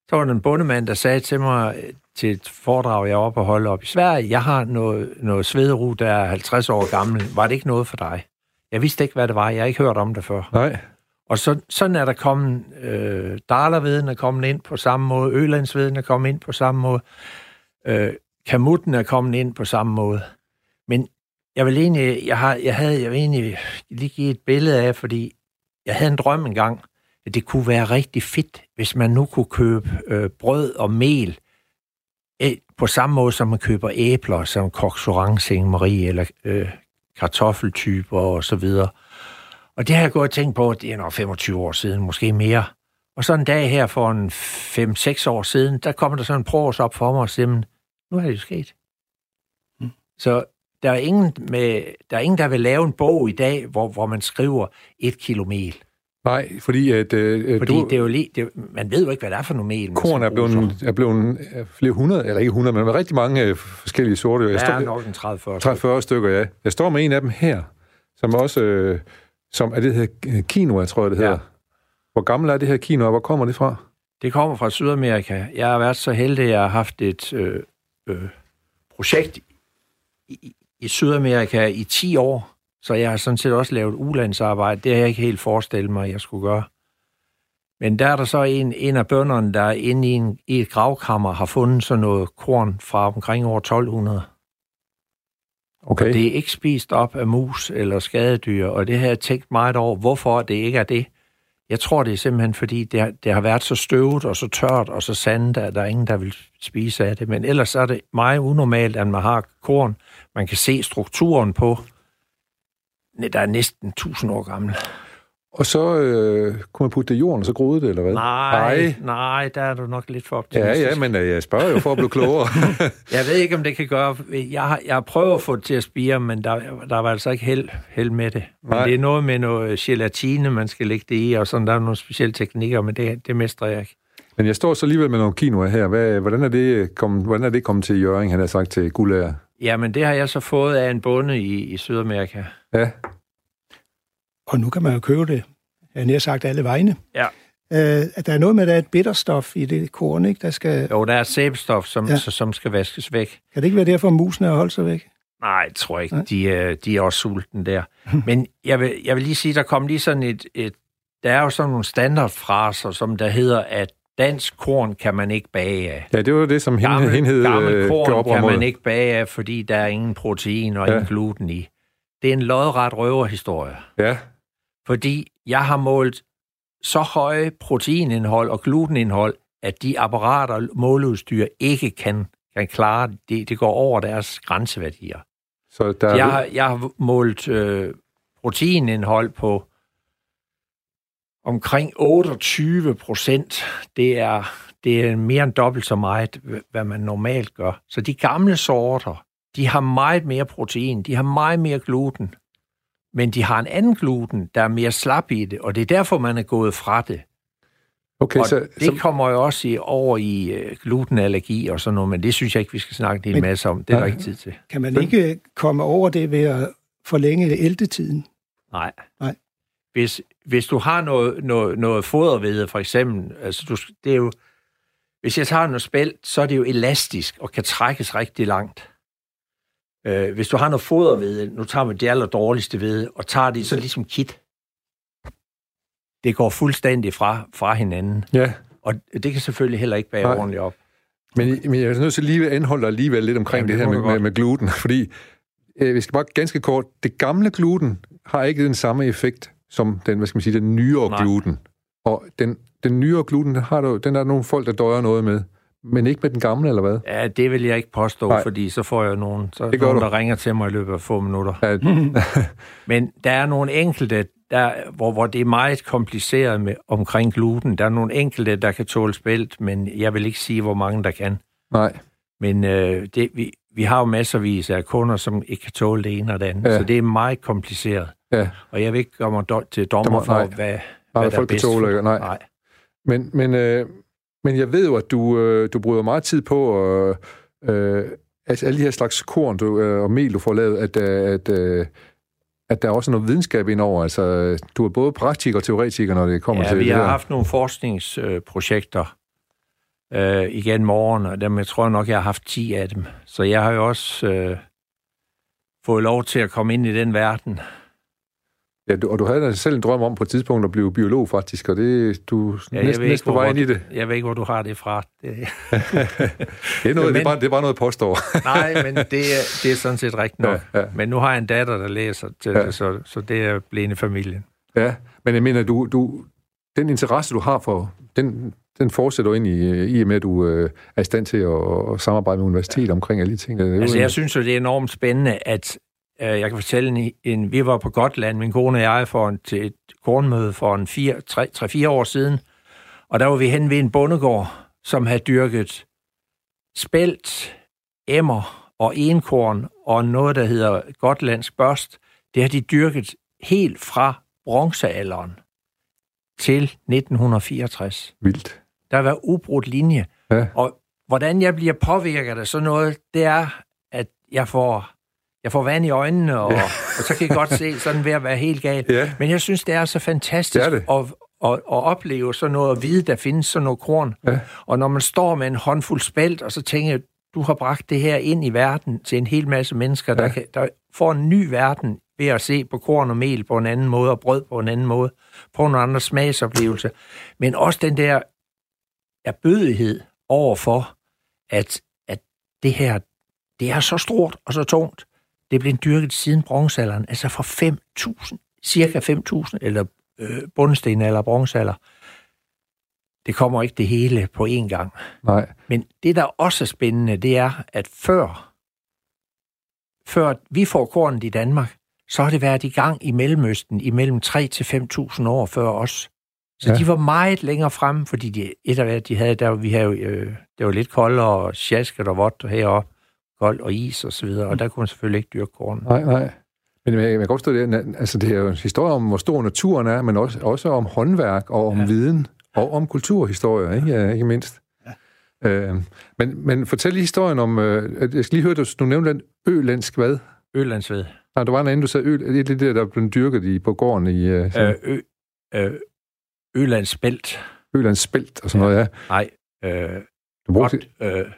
Speaker 2: Så var der en bondemand, der sagde til mig til et foredrag, jeg var oppe og holde op i Sverige, jeg har noget, noget svederu, der er 50 år gammel. Var det ikke noget for dig? Jeg vidste ikke, hvad det var. Jeg har ikke hørt om det før.
Speaker 1: Nej.
Speaker 2: Og så, sådan er der kommet, øh, Dalerveden er kommet ind på samme måde, Ølandsveden er kommet ind på samme måde, øh, Kamutten er kommet ind på samme måde. Men jeg vil egentlig, jeg, har, jeg havde, jeg vil egentlig lige give et billede af, fordi jeg havde en drøm engang, at det kunne være rigtig fedt, hvis man nu kunne købe øh, brød og mel øh, på samme måde, som man køber æbler, som Coq Marie eller øh, kartoffeltyper og så videre. Og det har jeg gået og tænkt på, det er nok 25 år siden, måske mere. Og så en dag her for en 5-6 år siden, der kommer der sådan en pros op for mig og siger, nu er det jo sket. Mm. Så der er, ingen med, der er ingen, der vil lave en bog i dag, hvor, hvor man skriver et kilo mel.
Speaker 1: Nej, fordi at... Øh,
Speaker 2: fordi du, det er jo lige, det, man ved jo ikke, hvad det er for mel.
Speaker 1: Korn er blevet, er blevet flere hundrede, eller ikke hundrede, men rigtig mange øh, forskellige sorte.
Speaker 2: Jeg
Speaker 1: der
Speaker 2: står, nok en 30-40
Speaker 1: stykker. stykker, ja. Jeg står med en af dem her, som også... Øh, som er det her quinoa, tror jeg, det hedder. Ja. Hvor gammel er det her quinoa? Hvor kommer det fra?
Speaker 2: Det kommer fra Sydamerika. Jeg har været så heldig, at jeg har haft et øh, øh, projekt i, i Sydamerika i 10 år, så jeg har sådan set også lavet ulandsarbejde. Det har jeg ikke helt forestillet mig, at jeg skulle gøre. Men der er der så en, en af bønderne, der inde i, en, i et gravkammer har fundet sådan noget korn fra omkring år 1200. Okay. Og det er ikke spist op af mus eller skadedyr, og det har jeg tænkt meget over, hvorfor det ikke er det. Jeg tror, det er simpelthen, fordi det har, det har været så støvet og så tørt og så sandt, at der er ingen, der vil spise af det. Men ellers er det meget unormalt, at man har korn. Man kan se strukturen på, der er næsten 1000 år gammel.
Speaker 1: Og så øh, kunne man putte det i jorden, og så groede det, eller hvad?
Speaker 2: Nej, nej, nej der er du nok lidt for
Speaker 1: optimistisk. Ja, ja, men øh, jeg spørger jo for at blive klogere.
Speaker 2: jeg ved ikke, om det kan gøre... Jeg har, jeg har prøvet at få det til at spire, men der, der var altså ikke held, held med det. Men nej. det er noget med noget gelatine, man skal lægge det i, og sådan, der er nogle specielle teknikker, men det, det mestrer jeg ikke.
Speaker 1: Men jeg står så alligevel med nogle quinoa her. Hvad, hvordan, er det kommet, hvordan er det kommet til Jøring, han har sagt til Gullager?
Speaker 2: Jamen, det har jeg så fået af en bonde i, i Sydamerika.
Speaker 1: Ja.
Speaker 3: Og nu kan man jo købe det, jeg nær sagt alle vegne.
Speaker 2: Ja.
Speaker 3: Øh, at der er noget med, at der er et bitterstof i det korn, ikke? Der skal...
Speaker 2: Jo, der er et sæbestof, som, ja. som skal vaskes væk.
Speaker 3: Kan det ikke være derfor, at musene har holdt sig væk?
Speaker 2: Nej, jeg tror ikke. De, er, de er også sulten der. Men jeg vil, jeg vil lige sige, der kom lige sådan et, et... Der er jo sådan nogle standardfraser, som der hedder, at dansk korn kan man ikke bage af.
Speaker 1: Ja, det var det, som hende, gammel, hende hed,
Speaker 2: gammel øh, korn kan man ikke bage af, fordi der er ingen protein og ja. ingen gluten i. Det er en lodret røverhistorie.
Speaker 1: Ja.
Speaker 2: Fordi jeg har målt så høje proteinindhold og glutenindhold, at de apparater og måleudstyr ikke kan, kan klare det. Det går over deres grænseværdier. Så der jeg, har, jeg har målt øh, proteinindhold på omkring 28 procent. Det er, det er mere end dobbelt så meget, hvad man normalt gør. Så de gamle sorter, de har meget mere protein, de har meget mere gluten, men de har en anden gluten, der er mere slap i det, og det er derfor, man er gået fra det. Okay, og så, det så... kommer jo også i, over i uh, glutenallergi og sådan noget, men det synes jeg ikke, vi skal snakke en hel masse om. Det er ja, der ikke tid til.
Speaker 3: Kan man ikke komme over det ved at forlænge ældetiden?
Speaker 2: Nej. Nej. Hvis, hvis du har noget, noget, noget fodervede, for eksempel, altså du, det er jo, hvis jeg tager noget spælt, så er det jo elastisk og kan trækkes rigtig langt. Øh, hvis du har noget fodervede, nu tager vi det aller dårligste ved, og tager det så ligesom kit, det går fuldstændig fra, fra hinanden. Ja. Og det kan selvfølgelig heller ikke være Nej. ordentligt op.
Speaker 1: Men, men jeg er nødt til lige at anholde alligevel lidt omkring ja, det, det her med, med, med gluten, fordi øh, vi skal bare ganske kort, det gamle gluten har ikke den samme effekt som den, hvad skal man sige, den nyere Nej. gluten. Og den, den nyere gluten, den, har der, den er der nogle folk, der døjer noget med. Men ikke med den gamle, eller hvad?
Speaker 2: Ja, det vil jeg ikke påstå, Nej. fordi så får jeg nogen, så det nogen der ringer til mig i løbet af få minutter. Ja. Men der er nogle enkelte, der, hvor, hvor det er meget kompliceret med, omkring gluten. Der er nogle enkelte, der kan tåle spælt, men jeg vil ikke sige, hvor mange der kan.
Speaker 1: Nej.
Speaker 2: Men øh, det, vi, vi har jo masservis af kunder, som ikke kan tåle det ene og det andet, ja. så det er meget kompliceret. Ja. Og jeg vil ikke gøre mig til dommer for, nej. hvad, nej, hvad der folk er bedst. Tåle,
Speaker 1: nej. nej. Men, men, øh, men jeg ved jo, at du, øh, du bruger meget tid på øh, øh, altså alle de her slags korn du, øh, og mel, du får lavet, at, øh, at, øh, at der er også noget videnskab indover. Altså, du er både praktiker og teoretiker, når det kommer
Speaker 2: ja,
Speaker 1: til
Speaker 2: det
Speaker 1: vi
Speaker 2: har haft nogle forskningsprojekter øh, igen morgen, og dem, jeg tror nok, jeg har haft 10 af dem. Så jeg har jo også øh, fået lov til at komme ind i den verden.
Speaker 1: Ja, du, og du havde selv en drøm om på et tidspunkt at blive biolog, faktisk, og det du ja, næsten, næsten på vej ind i det.
Speaker 2: Jeg ved ikke, hvor du har det fra. Det,
Speaker 1: det, er, noget, men, det, er, bare, det er bare noget, påstår.
Speaker 2: nej, men det er, det er sådan set rigtigt nok. Ja, ja. Men nu har jeg en datter, der læser til ja. det, så, så det er blevet i familien.
Speaker 1: Ja, men jeg mener, du, du, den interesse, du har for, den, den fortsætter ind i, i og med, at du øh, er i stand til at, at samarbejde med universitetet ja. omkring alle de ting.
Speaker 2: Altså, jeg synes jo, det er enormt spændende, at Øh, jeg kan fortælle, en, en, vi var på Gotland, min kone og jeg, for en, til et kornmøde for en 3-4 år siden, og der var vi hen ved en bondegård, som havde dyrket spelt, emmer og enkorn og noget, der hedder gotlandsk børst. Det har de dyrket helt fra bronzealderen til 1964.
Speaker 1: Vildt.
Speaker 2: Der været ubrudt linje. Ja. Og hvordan jeg bliver påvirket af sådan noget, det er, at jeg får jeg får vand i øjnene, og, ja. og så kan jeg godt se sådan ved at være helt galt. Ja. Men jeg synes, det er så fantastisk det er det. At, at, at opleve sådan noget, at vide, der findes sådan noget korn. Ja. Og når man står med en håndfuld spelt, og så tænker jeg, du har bragt det her ind i verden til en hel masse mennesker, ja. der, kan, der får en ny verden ved at se på korn og mel på en anden måde, og brød på en anden måde, på en anden smagsoplevelse. Men også den der erbødighed overfor, at, at det her, det er så stort og så tungt, det blev dyrket siden bronzealderen, altså for 5.000, cirka 5.000, eller øh, bundsten eller bronzealder. Det kommer ikke det hele på én gang.
Speaker 1: Nej.
Speaker 2: Men det, der også er spændende, det er, at før, før vi får kornet i Danmark, så har det været i gang i Mellemøsten i mellem 3 til 5.000 år før os. Så ja. de var meget længere fremme, fordi de, et af hvad de havde, der, vi havde, øh, det var lidt koldere og sjasket og vådt heroppe kold og is og så videre, og der kunne man selvfølgelig ikke dyrke korn.
Speaker 1: Nej, nej. Men jeg, jeg kan godt forstå det. Altså, det er jo en historie om, hvor stor naturen er, men også, også om håndværk og om ja. viden og om kulturhistorie, ikke, ja, ikke mindst. Ja. Øh, men, men fortæl lige historien om... Øh, jeg skal lige høre, du, du nævnte den ølandsk hvad?
Speaker 2: Ølandsved.
Speaker 1: Nej, du var en anden, du sagde øl. Det er det der, der blev dyrket i, på gården i... Øh,
Speaker 2: øh, ø, øh, Ølandsbælt.
Speaker 1: Ølandsbælt og sådan ja. noget, ja.
Speaker 2: Nej, øh, du brugte... Godt, øh,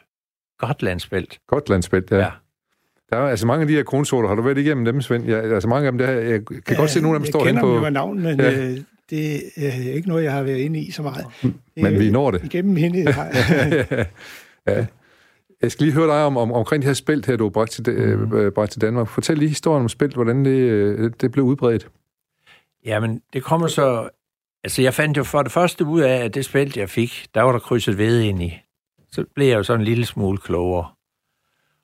Speaker 2: Gotlandsbælt.
Speaker 1: Gotlandsbælt, ja. ja. Der er altså mange af de her kronsorter. Har du været igennem dem, Svend? Ja, altså mange af dem, der, jeg kan ja, godt se, at nogle af dem står inde på...
Speaker 3: Jeg kender dem navn, men ja. øh, det er ikke noget, jeg har været inde i så meget.
Speaker 1: Men vi når det.
Speaker 3: Igennem hende har
Speaker 1: ja. ja. Jeg skal lige høre dig om, om omkring det her spælt her, du har bragt til, mm. øh, bragt til Danmark. Fortæl lige historien om spælt, hvordan det, øh, det blev udbredt.
Speaker 2: Jamen, det kommer så... Altså, jeg fandt jo for det første ud af, at det spælt, jeg fik, der var der krydset ved ind i. Så blev jeg jo sådan en lille smule klogere.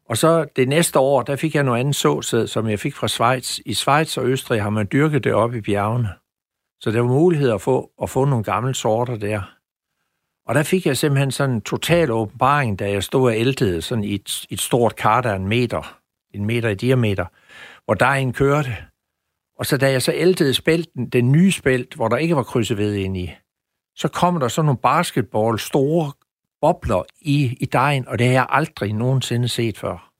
Speaker 2: Og så det næste år, der fik jeg noget andet såsæd, som jeg fik fra Schweiz. I Schweiz og Østrig har man dyrket det op i bjergene. Så der var mulighed at få, at få nogle gamle sorter der. Og der fik jeg simpelthen sådan en total åbenbaring, da jeg stod og æltede sådan i et, et stort kar, der er en meter, en meter i diameter, hvor der en kørte. Og så da jeg så æltede spælten, den nye spælt, hvor der ikke var krydset ved ind i, så kom der sådan nogle basketball, store bobler i, i dejen, og det har jeg aldrig nogensinde set før.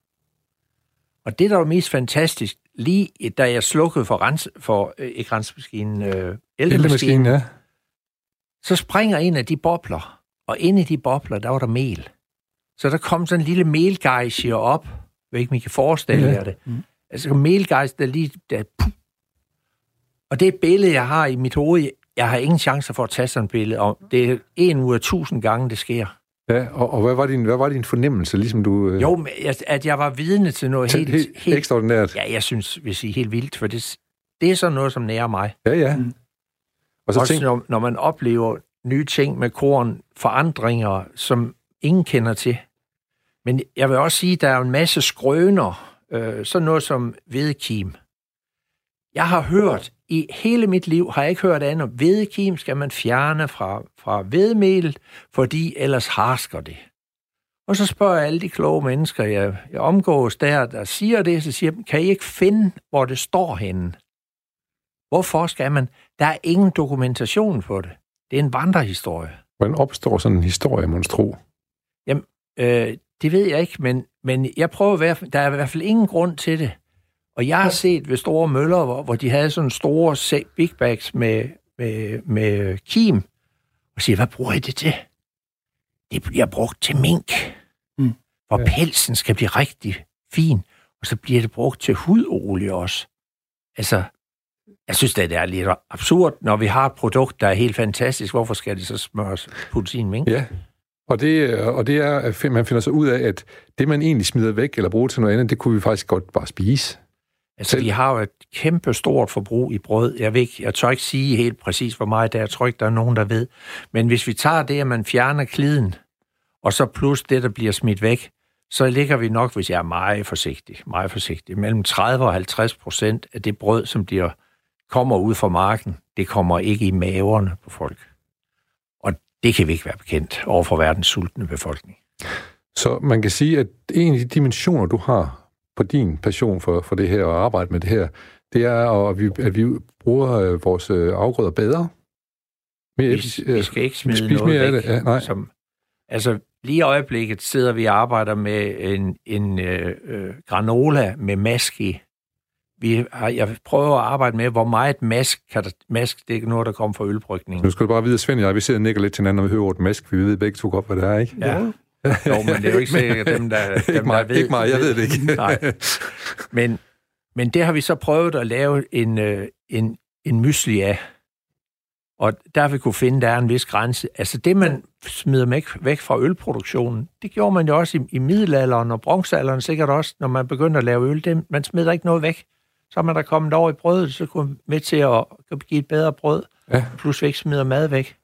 Speaker 2: Og det, der var mest fantastisk, lige da jeg slukkede for, rens, for øh, ikke rensemaskinen, øh, ældemaskinen, ja. så springer en af de bobler, og inde i de bobler, der var der mel. Så der kom sådan en lille melgejsje op. Jeg ved ikke, om I kan forestille ja. jer det. Mm. Altså melgejs, der lige... Der, puh. og det billede, jeg har i mit hoved, jeg har ingen chance for at tage sådan et billede, og det er en ud af tusind gange, det sker.
Speaker 1: Ja, og, og hvad, var din, hvad var din fornemmelse, ligesom du...
Speaker 2: Øh... Jo, at jeg var vidne til noget helt, helt,
Speaker 1: helt... Ekstraordinært?
Speaker 2: Ja, jeg synes, vil sige helt vildt, for det, det er sådan noget, som nærer mig.
Speaker 1: Ja, ja. Mm.
Speaker 2: Og så Også tænk... når, når man oplever nye ting med korn, forandringer, som ingen kender til. Men jeg vil også sige, at der er en masse skrøner, øh, sådan noget som hvedekim. Jeg har hørt, i hele mit liv har jeg ikke hørt andet, hvedekim skal man fjerne fra, fra hvedemel, fordi ellers harsker det. Og så spørger jeg alle de kloge mennesker, jeg, jeg omgås der, der siger det, så siger jeg, kan I ikke finde, hvor det står henne? Hvorfor skal man? Der er ingen dokumentation på det. Det er en vandrehistorie.
Speaker 1: Hvordan opstår sådan en historie, monstro?
Speaker 2: Jamen, øh, det ved jeg ikke, men, men jeg prøver at være, der er i hvert fald ingen grund til det. Og jeg har set ved store møller, hvor, hvor de havde sådan store big bags med, med, med kim, og siger, hvad bruger I det til? Det bliver brugt til mink, mm. hvor ja. pelsen skal blive rigtig fin, og så bliver det brugt til hudolie også. Altså, jeg synes, det er lidt absurd, når vi har et produkt, der er helt fantastisk. Hvorfor skal det så smøres puttes i en mink?
Speaker 1: Ja, og det, og det er, at man finder sig ud af, at det, man egentlig smider væk eller bruger til noget andet, det kunne vi faktisk godt bare spise.
Speaker 2: Altså, Selv. vi har jo et kæmpe stort forbrug i brød. Jeg, ved ikke, jeg tør ikke sige helt præcis, hvor meget det er. Jeg tror ikke, der er nogen, der ved. Men hvis vi tager det, at man fjerner kliden, og så plus det, der bliver smidt væk, så ligger vi nok, hvis jeg er meget forsigtig, meget forsigtig, mellem 30 og 50 procent af det brød, som bliver, kommer ud fra marken, det kommer ikke i maverne på folk. Og det kan vi ikke være bekendt over for verdens sultne befolkning.
Speaker 1: Så man kan sige, at en af de dimensioner, du har på din passion for, for det her og arbejde med det her, det er, at vi, at vi bruger øh, vores øh, afgrøder bedre.
Speaker 2: Mere, vi, vi skal ikke smide noget mere væk. Af det. Ja, nej. Som, altså, lige i øjeblikket sidder vi og arbejder med en, en øh, øh, granola med mask i. Vi har, jeg prøver at arbejde med, hvor meget mask, kan der, mask det er noget, der kommer fra ølbrygningen.
Speaker 1: Nu skal du bare vide, at Svend og jeg, vi sidder og nikker lidt til hinanden, når vi hører ordet mask, vi ved begge to godt, hvad det er, ikke?
Speaker 2: Ja. Jo, men det er jo ikke sikkert, dem, der, dem,
Speaker 1: ikke mig,
Speaker 2: der ved...
Speaker 1: Ikke mig, jeg ved det ikke. Nej.
Speaker 2: Men, men det har vi så prøvet at lave en, øh, en, en mysli af. Og der har vi kunne finde, der er en vis grænse. Altså det, man smider væk, væk fra ølproduktionen, det gjorde man jo også i, i middelalderen og bronzealderen sikkert også, når man begyndte at lave øl. Det, man smider ikke noget væk. Så er man der kommet over i brødet, så kunne man med til at give et bedre brød, ja. plus vi ikke smider mad væk.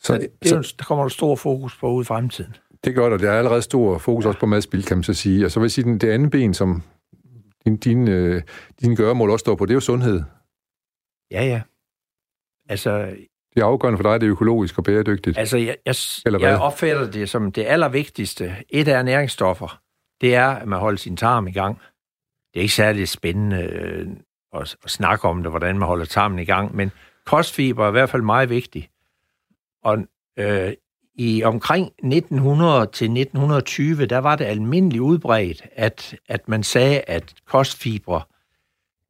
Speaker 2: Så, så, det, så, der kommer der stor fokus på ude i fremtiden.
Speaker 1: Det gør der. Der er allerede stor fokus også på madspil, kan man så sige. Og så vil jeg sige, det andet ben, som din, din, øh, din gøremål også står på, det er jo sundhed.
Speaker 2: Ja, ja. Altså...
Speaker 1: Det er afgørende for dig, det er økologisk og bæredygtigt.
Speaker 2: Altså, jeg, jeg, Eller jeg opfatter det som det allervigtigste. Et af næringsstoffer, det er, at man holder sin tarm i gang. Det er ikke særlig spændende øh, at, at snakke om det, hvordan man holder tarmen i gang, men kostfiber er i hvert fald meget vigtig. Og øh, i omkring 1900 til 1920, der var det almindeligt udbredt, at, at man sagde, at kostfibre,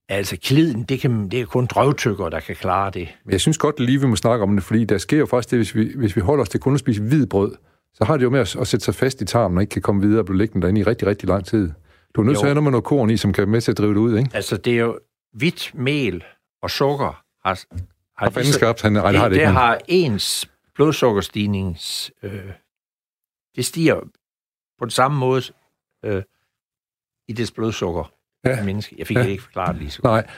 Speaker 2: altså kliden, det, kan, det er kun drøvtykker, der kan klare det.
Speaker 1: Men jeg synes godt lige, vi må snakke om det, fordi der sker jo faktisk det, hvis vi, hvis vi holder os til kun at spise hvid brød, så har det jo med at, at sætte sig fast i tarmen og ikke kan komme videre og blive liggende derinde i rigtig, rigtig lang tid. Du er nødt til at have noget med noget korn i, som kan med til at drive det ud, ikke?
Speaker 2: Altså, det er jo hvidt mel og sukker har,
Speaker 1: har, har skabt, han, det, har
Speaker 2: det, det har ens blodsukkerstignings... Øh, det stiger på den samme måde øh, i dets blodsukker. Ja. Menneske. Jeg fik ja. ikke forklaret lige så
Speaker 1: Nej.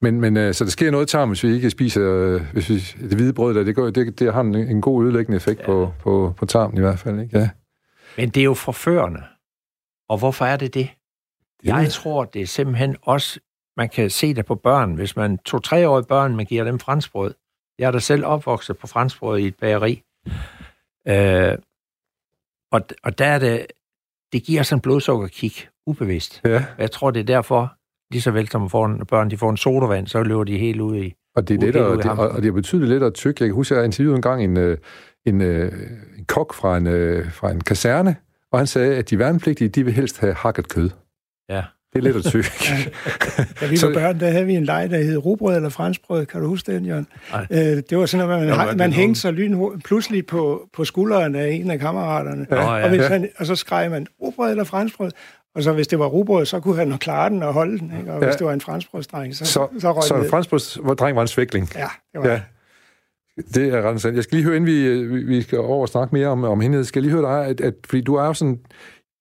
Speaker 1: Men, men øh, så der sker noget tarm, hvis vi ikke spiser øh, hvis vi, det hvide brød, der, det, går, det, det har en, en god ødelæggende effekt ja. på, på, på tarmen i hvert fald. Ikke? Ja.
Speaker 2: Men det er jo forførende. Og hvorfor er det det? Jeg tror, det er simpelthen også, man kan se det på børn. Hvis man to treårige børn, man giver dem franskbrød. Jeg er da selv opvokset på franskbrød i et bageri. Øh, og, og der er det, det giver sådan en blodsukkerkick, ubevidst.
Speaker 1: Ja.
Speaker 2: Jeg tror, det er derfor, lige så vel som får en, børn de får en sodavand, så løber de helt ud i
Speaker 1: Og det er lidt, og, det, og, og det er betydeligt lidt at tykke. Jeg kan huske, jeg interviewede en gang en, øh, en, en, en kok fra en, øh, fra en kaserne, og han sagde, at de værnepligtige, de vil helst have hakket kød.
Speaker 2: Ja.
Speaker 1: Det er lidt at tykke.
Speaker 3: ja. Da vi var børn, der havde vi en leg, der hed robrød eller franskbrød. Kan du huske den, Jørgen? Øh, det var sådan, at man, man, man hængte sig lyn pludselig på, på skulderen af en af kammeraterne. Ja. Og, hvis han, og så skreg man robrød eller franskbrød. Og så hvis det var rugbrød, så kunne han klare den og holde den. Ikke? Og ja. hvis det var en franskbrødsdreng, så, så, så røg
Speaker 1: Så en franskbrødsdreng var en svækling?
Speaker 3: Ja, det var ja.
Speaker 1: Det er ret sandt. Jeg skal lige høre, inden vi, vi skal over og snakke mere om, om hende, skal jeg lige høre dig, at, at, fordi du er jo sådan,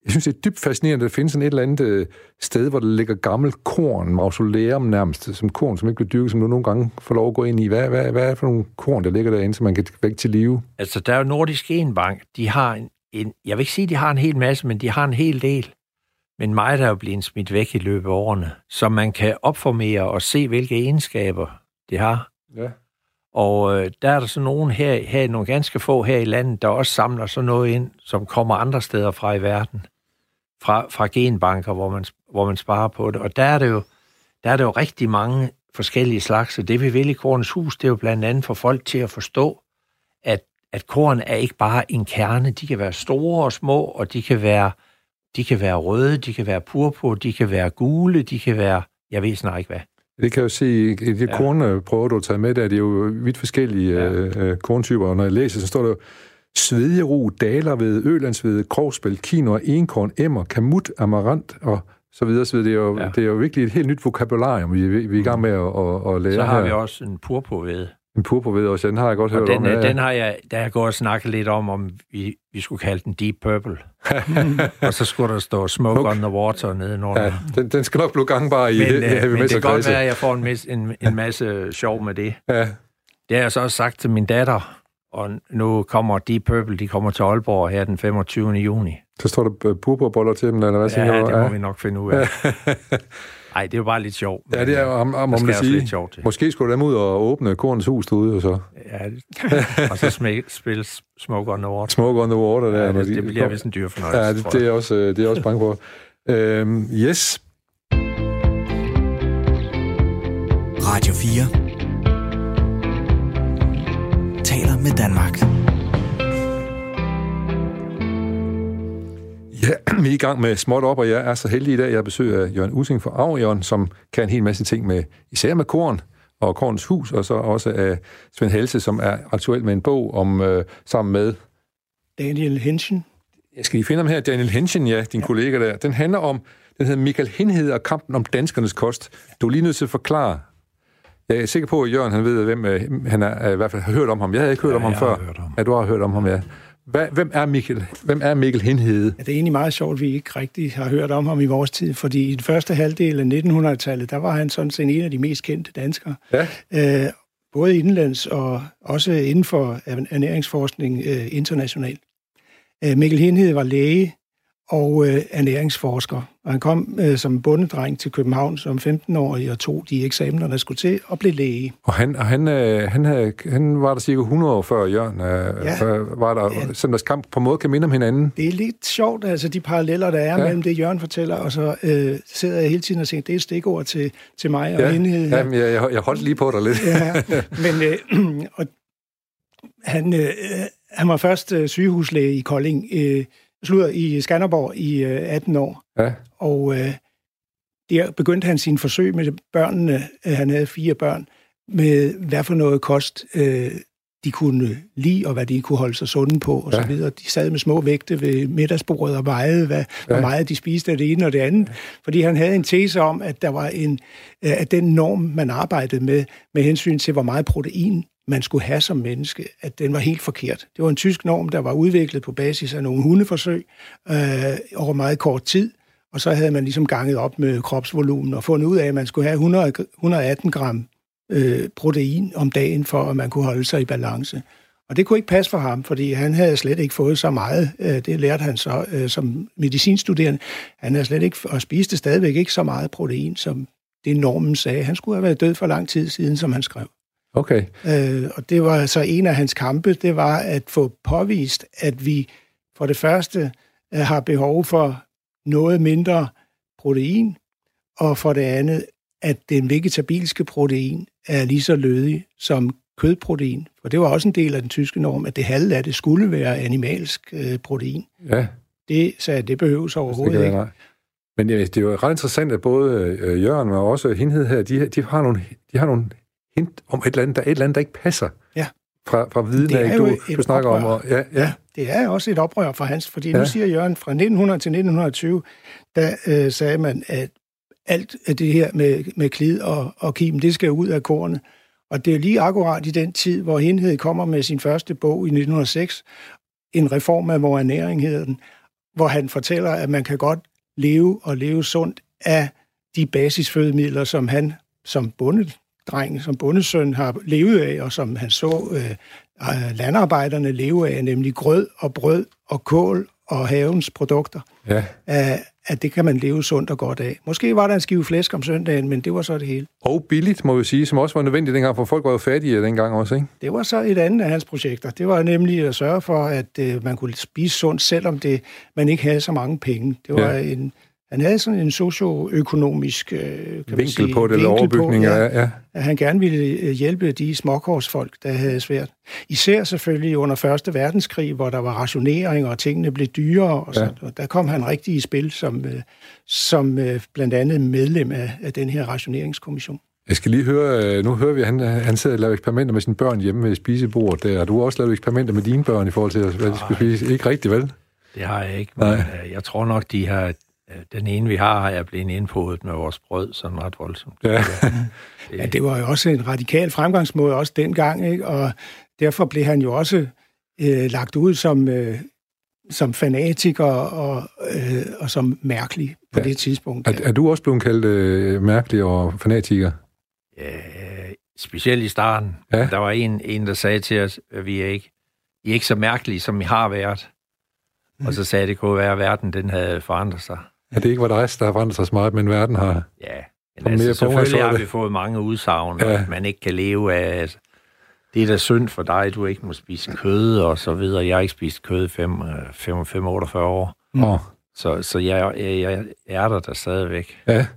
Speaker 1: jeg synes, det er dybt fascinerende, at der findes sådan et eller andet øh, sted, hvor der ligger gammel korn, mausoleum nærmest, som korn, som ikke bliver dyrket, som du nogle gange får lov at gå ind i. Hvad, hvad, hvad er det for nogle korn, der ligger derinde, som man kan vække til live?
Speaker 2: Altså, der er jo Nordisk Enbank. De har en, en, jeg vil ikke sige, at de har en hel masse, men de har en hel del. Men meget er jo blevet smidt væk i løbet af årene, så man kan opformere og se, hvilke egenskaber det har.
Speaker 1: Ja.
Speaker 2: Og øh, der er der så nogen her, her, nogle ganske få her i landet, der også samler sådan noget ind, som kommer andre steder fra i verden. Fra, fra genbanker, hvor man, hvor man sparer på det. Og der er det jo, der er det jo rigtig mange forskellige slags. Og det vi vil i Kornens Hus, det er jo blandt andet for folk til at forstå, at, at korn er ikke bare en kerne. De kan være store og små, og de kan være, de kan være røde, de kan være purpur, de kan være gule, de kan være, jeg ved snart ikke hvad.
Speaker 1: Det kan jeg jo se, i de ja. kornprøver, du har taget med der, det er jo vidt forskellige ja. øh, korntyper, og når jeg læser, så står der jo svedjeru, dalerved, ølandsved, krogsbæl, kino, enkorn, emmer, kamut, amarant og så videre, så videre. Det er jo, ja. det er jo virkelig et helt nyt vokabularium, vi, vi er i gang med at, at, at lære
Speaker 2: Så har
Speaker 1: her.
Speaker 2: vi også en purpurved.
Speaker 1: En purpurved også, den har jeg godt
Speaker 2: og
Speaker 1: hørt
Speaker 2: den,
Speaker 1: om. Ja,
Speaker 2: den har jeg, der jeg går og snakke lidt om, om vi, vi skulle kalde den Deep Purple. og så skulle der stå Smoke okay. on the Water nedenunder.
Speaker 1: Ja, den, den skal nok blive gangbar i
Speaker 2: men,
Speaker 1: he, heavy
Speaker 2: men det kan godt være, at jeg får en, mis, en, en masse sjov med det.
Speaker 1: Ja,
Speaker 2: Det har jeg så også sagt til min datter, og nu kommer Deep Purple, de kommer til Aalborg her den 25. juni.
Speaker 1: så står der øh, purpurboller til dem, eller hvad siger
Speaker 2: Ja, det må vi nok finde ud af. Nej, det er jo bare lidt sjovt.
Speaker 1: Ja, det er jo, om, om, om
Speaker 2: også
Speaker 1: sige.
Speaker 2: lidt sjovt til.
Speaker 1: Måske skulle dem ud og åbne kornets hus derude, og så
Speaker 2: Ja, det- og så smæk, spille Smoke on the Water.
Speaker 1: smoke on the water. Der,
Speaker 2: Ja, det,
Speaker 1: de-
Speaker 2: det bliver vist en dyr fornøjelse,
Speaker 1: Ja, det, det, er også, øh, det er også bange for. Øhm, yes,
Speaker 4: Radio 4 med Danmark.
Speaker 1: Ja, vi er i gang med småt op, og jeg er så heldig i dag, at jeg har besøg af Jørgen Using fra Aurion, som kan en hel masse ting med, især med korn og Korns Hus, og så også af Svend Helse, som er aktuel med en bog om øh, sammen med,
Speaker 3: Daniel Henschen.
Speaker 1: jeg skal lige finde ham her, Daniel Henschen, ja, din ja. kollega der. Den handler om, den hedder Michael Henhed og kampen om danskernes kost. Du er lige nødt til at forklare. Jeg er sikker på, at Jørgen han ved, hvem øh, han er, i hvert fald har hørt om ham. Jeg havde ikke hørt
Speaker 2: Ja,
Speaker 1: om ham før.
Speaker 2: har hørt om.
Speaker 1: Ja, du har hørt om ham, ja. Hvad, hvem er Michael? Hvem er Michael Henhede?
Speaker 3: Ja, det er egentlig meget sjovt, at vi ikke rigtig har hørt om ham i vores tid, fordi i den første halvdel af 1900-tallet, der var han sådan set en af de mest kendte danskere.
Speaker 1: Ja.
Speaker 3: Øh, både indenlands og også inden for ernæringsforskning øh, internationalt. Øh, Mikkel Henhed var læge og øh, ernæringsforsker, og han kom øh, som bondedreng til København som 15-årig og tog de eksamener, der skulle til, og blev læge.
Speaker 1: Og han, og han, øh, han, havde, han var der cirka 100 år før Jørgen. Øh,
Speaker 3: Ja.
Speaker 1: før, var der,
Speaker 3: Ja.
Speaker 1: selvom deres kamp på en måde kan minde om hinanden.
Speaker 3: Det er lidt sjovt, altså de paralleller, der er
Speaker 1: Ja.
Speaker 3: mellem det, Jørgen fortæller, og så øh, sidder jeg hele tiden og tænker, det er et stikord til, til mig og
Speaker 1: Ja,
Speaker 3: Henhed.
Speaker 1: ja jeg, jeg, jeg holdt lige på dig lidt.
Speaker 3: Ja, men øh, og han, øh, han var først øh, sygehuslæge i Kolding, øh, slutter i Skanderborg i øh, 18 år,
Speaker 1: Ja.
Speaker 3: og øh, der begyndte han sine forsøg med børnene. Øh, Han havde fire børn, med hvad for noget kost øh, de kunne lide, og hvad de kunne holde sig sunde på, og
Speaker 1: Ja.
Speaker 3: så videre. De sad med små vægte ved middagsbordet og vejede, hvad, ja. hvor
Speaker 1: Ja.
Speaker 3: meget de spiste af det ene og det andet. Fordi han havde en tese om, at der var en, øh, at den norm, man arbejdede med, med hensyn til, hvor meget protein man skulle have som menneske, at den var helt forkert. Det var en tysk norm, der var udviklet på basis af nogle hundeforsøg øh, over meget kort tid, Og så havde man ligesom ganget op med kropsvolumen og fundet ud af, at man skulle have 100, 118 gram øh, protein om dagen, for at man kunne holde sig i balance. Og det kunne ikke passe for ham, fordi han havde slet ikke fået så meget. Øh, det lærte han så øh, som medicinstuderende. Han havde slet ikke, og spiste stadigvæk ikke så meget protein, som det normen sagde. Han skulle have været død for lang tid siden, som han skrev.
Speaker 1: Okay.
Speaker 3: Øh, og det var så en af hans kampe, det var at få påvist, at vi for det første har behov for noget mindre protein, og for det andet, at den vegetabilske protein er lige så lødig som kødprotein. For det var også en del af den tyske norm, at det halve af det skulle være animalsk øh, protein.
Speaker 1: Ja.
Speaker 3: Det sagde det behøves overhovedet det ikke.
Speaker 1: Men ja, det er jo ret interessant, at både øh, Jørgen og også Hindhed her, de, de, har nogle, de har nogle hint om et eller andet, der, et eller andet, der ikke passer.
Speaker 3: Ja.
Speaker 1: Fra, fra viden af, du, du snakker oprør. om. Og, ja, ja.
Speaker 3: ja, det er også et oprør for hans, fordi ja. nu siger Jørgen, fra 1900 til 1920, der øh, sagde man, at alt det her med, med klid og, og kim, det skal ud af kornet. Og det er lige akkurat i den tid, hvor Hindhed kommer med sin første bog i 1906, en reform af vores ernæring hedder den, hvor han fortæller, at man kan godt leve og leve sundt af de basisfødemidler, som han som bondedreng, som bondesøn har levet af, og som han så øh, landarbejderne leve af, nemlig grød og brød og kål og havens produkter. Ja. At, at det kan man leve sundt og godt af. Måske var der en skive flæsk om søndagen, men det var så det hele.
Speaker 1: Og billigt, må vi sige, som også var nødvendigt dengang, for folk var jo fattige dengang også, ikke?
Speaker 3: Det var så et andet af hans projekter. Det var nemlig at sørge for, at øh, man kunne spise sundt, selvom det, man ikke havde så mange penge. Det var ja. en han havde sådan en socioøkonomisk øh, kan
Speaker 1: vinkel sige, på det, eller overbygning. På, ja, ja.
Speaker 3: At han gerne ville øh, hjælpe de småkorsfolk, der havde svært. Især selvfølgelig under Første Verdenskrig, hvor der var rationering, og tingene blev dyrere. Og, så, ja. og der kom han rigtig i spil som, øh, som blandt andet medlem af, af den her rationeringskommission.
Speaker 1: Jeg skal lige høre, nu hører vi, at han, han sidder og laver eksperimenter med sine børn hjemme ved spisebordet. Der. Du har også lavet eksperimenter med dine børn i forhold til, hvad de skulle spise. Ikke rigtigt, vel?
Speaker 2: Det har jeg ikke, men Nej. jeg tror nok, de har den ene, vi har, har jeg blevet indpodet med vores brød, sådan ret voldsomt. Ja.
Speaker 3: det, ja, det var jo også en radikal fremgangsmåde også dengang, ikke? og derfor blev han jo også øh, lagt ud som, øh, som fanatiker og, øh, og som mærkelig på ja. det tidspunkt.
Speaker 1: Er, er du også blevet kaldt øh, mærkelig og fanatiker?
Speaker 2: Ja, specielt i starten. Ja. Der var en, en, der sagde til os, at vi er ikke, I er ikke så mærkelige, som I har været. Mm. Og så sagde det, at det kunne være, at verden den havde forandret sig.
Speaker 1: Ja, det er ikke var der der har forandret sig så meget, men verden har...
Speaker 2: Ja, men altså, mere selvfølgelig har vi fået mange udsagn, ja. at man ikke kan leve af... Altså, det er da synd for dig, du ikke må spise kød og så videre. Jeg har ikke spist kød 5-48 år. Mm. Så, så jeg, jeg, jeg er der der stadigvæk.
Speaker 1: Ja. Jeg,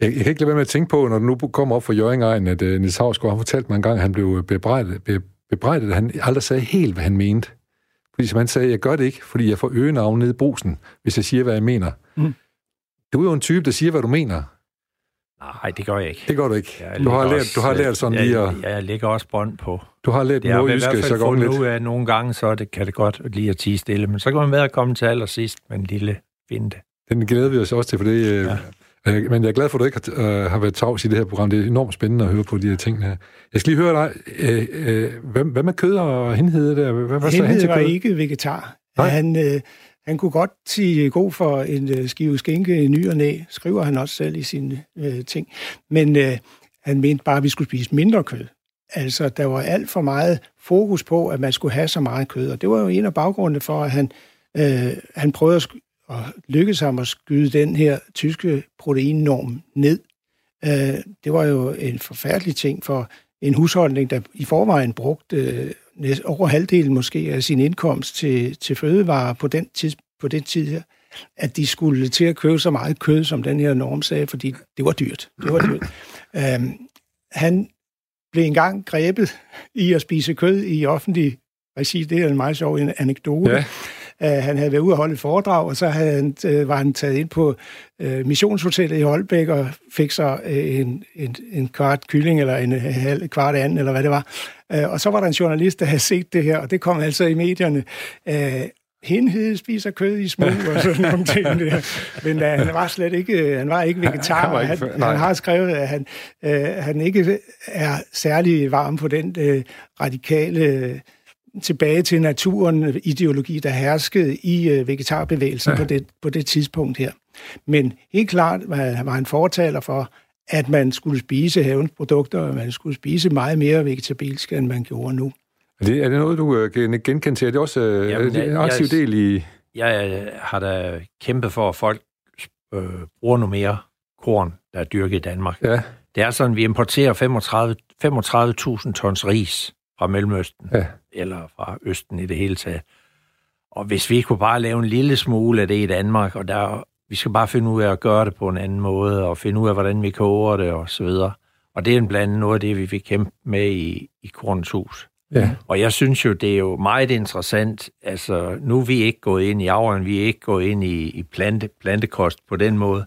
Speaker 1: jeg kan ikke lade være med at tænke på, når du nu kommer op for Jørgen at uh, Nils Havsgaard har fortalt mig en gang, at han blev bebrejdet, be, bebrejdet, at han aldrig sagde helt, hvad han mente. Fordi som han sagde, jeg gør det ikke, fordi jeg får øgenavn nede i brusen, hvis jeg siger, hvad jeg mener. Mm. Du er jo en type, der siger, hvad du mener.
Speaker 2: Nej, det gør jeg ikke.
Speaker 1: Det gør du ikke. Du har, lært, du har lært sådan
Speaker 2: jeg,
Speaker 1: lige
Speaker 2: at... Jeg lægger også bånd på.
Speaker 1: Du har lært nordjyske så godt lidt.
Speaker 2: Nu af nogle gange, så det, kan det godt lige at tige stille, men så kan man være at komme til allersidst med en lille vinte.
Speaker 1: Den glæder vi os også til, for det, øh, ja. øh, men jeg er glad for, at du ikke har, øh, har været tavs i det her program. Det er enormt spændende at høre på de her ting her. Jeg skal lige høre dig. Øh, øh, hvad, hvad med kød og henhed der? Hvad,
Speaker 3: hvad henhed var ikke vegetar. Nej. Han, øh, han kunne godt sige god for en øh, skive skinke i ny og næ, skriver han også selv i sine øh, ting. Men øh, han mente bare, at vi skulle spise mindre kød. Altså, der var alt for meget fokus på, at man skulle have så meget kød, og det var jo en af baggrundene for, at han, øh, han prøvede at, at lykkes ham at skyde den her tyske proteinnorm ned. Øh, det var jo en forfærdelig ting for en husholdning, der i forvejen brugte øh, over halvdelen måske af sin indkomst til, til fødevarer på den, tids, på den tid her, at de skulle til at købe så meget kød, som den her norm sagde, fordi det var dyrt. Det var dyrt. Um, han blev engang grebet i at spise kød i offentlig regi. Det er en meget sjov anekdote. Ja. Uh, han havde været ude og holde et foredrag, og så havde han, uh, var han taget ind på uh, missionshotellet i Holbæk og fik så uh, en, en, en kvart kylling, eller en halv kvart anden, eller hvad det var. Uh, og så var der en journalist, der havde set det her, og det kom altså i medierne. Uh, Henhed spiser kød i smug og sådan nogle ting der. Men uh, han var slet ikke, han var ikke vegetar. Han, han, ikke, han, han har skrevet, at han, uh, han ikke er særlig varm på den uh, radikale tilbage til naturen ideologi, der herskede i uh, vegetarbevægelsen ja. på, det, på det tidspunkt her. Men helt klart var han fortaler for, at man skulle spise havens produkter, og man skulle spise meget mere vegetabilsk, end man gjorde nu.
Speaker 1: Er det, er det noget, du kan genkende til? Er det også Jamen, er det en aktiv jeg, del i...
Speaker 2: Jeg har da kæmpet for, at folk øh, bruger noget mere korn, der er dyrket i Danmark. Ja. Det er sådan, at vi importerer 35, 35.000 tons ris fra Mellemøsten, ja. Eller fra Østen i det hele taget. Og hvis vi kunne bare lave en lille smule af det i Danmark, og der, vi skal bare finde ud af at gøre det på en anden måde, og finde ud af, hvordan vi koger det, og så videre. Og det er blandt andet noget af det, vi fik kæmpe med i, i Kornens Hus. Ja. Og jeg synes jo, det er jo meget interessant. Altså, nu er vi ikke gået ind i avlen, vi er ikke gået ind i, i plante, plantekost på den måde.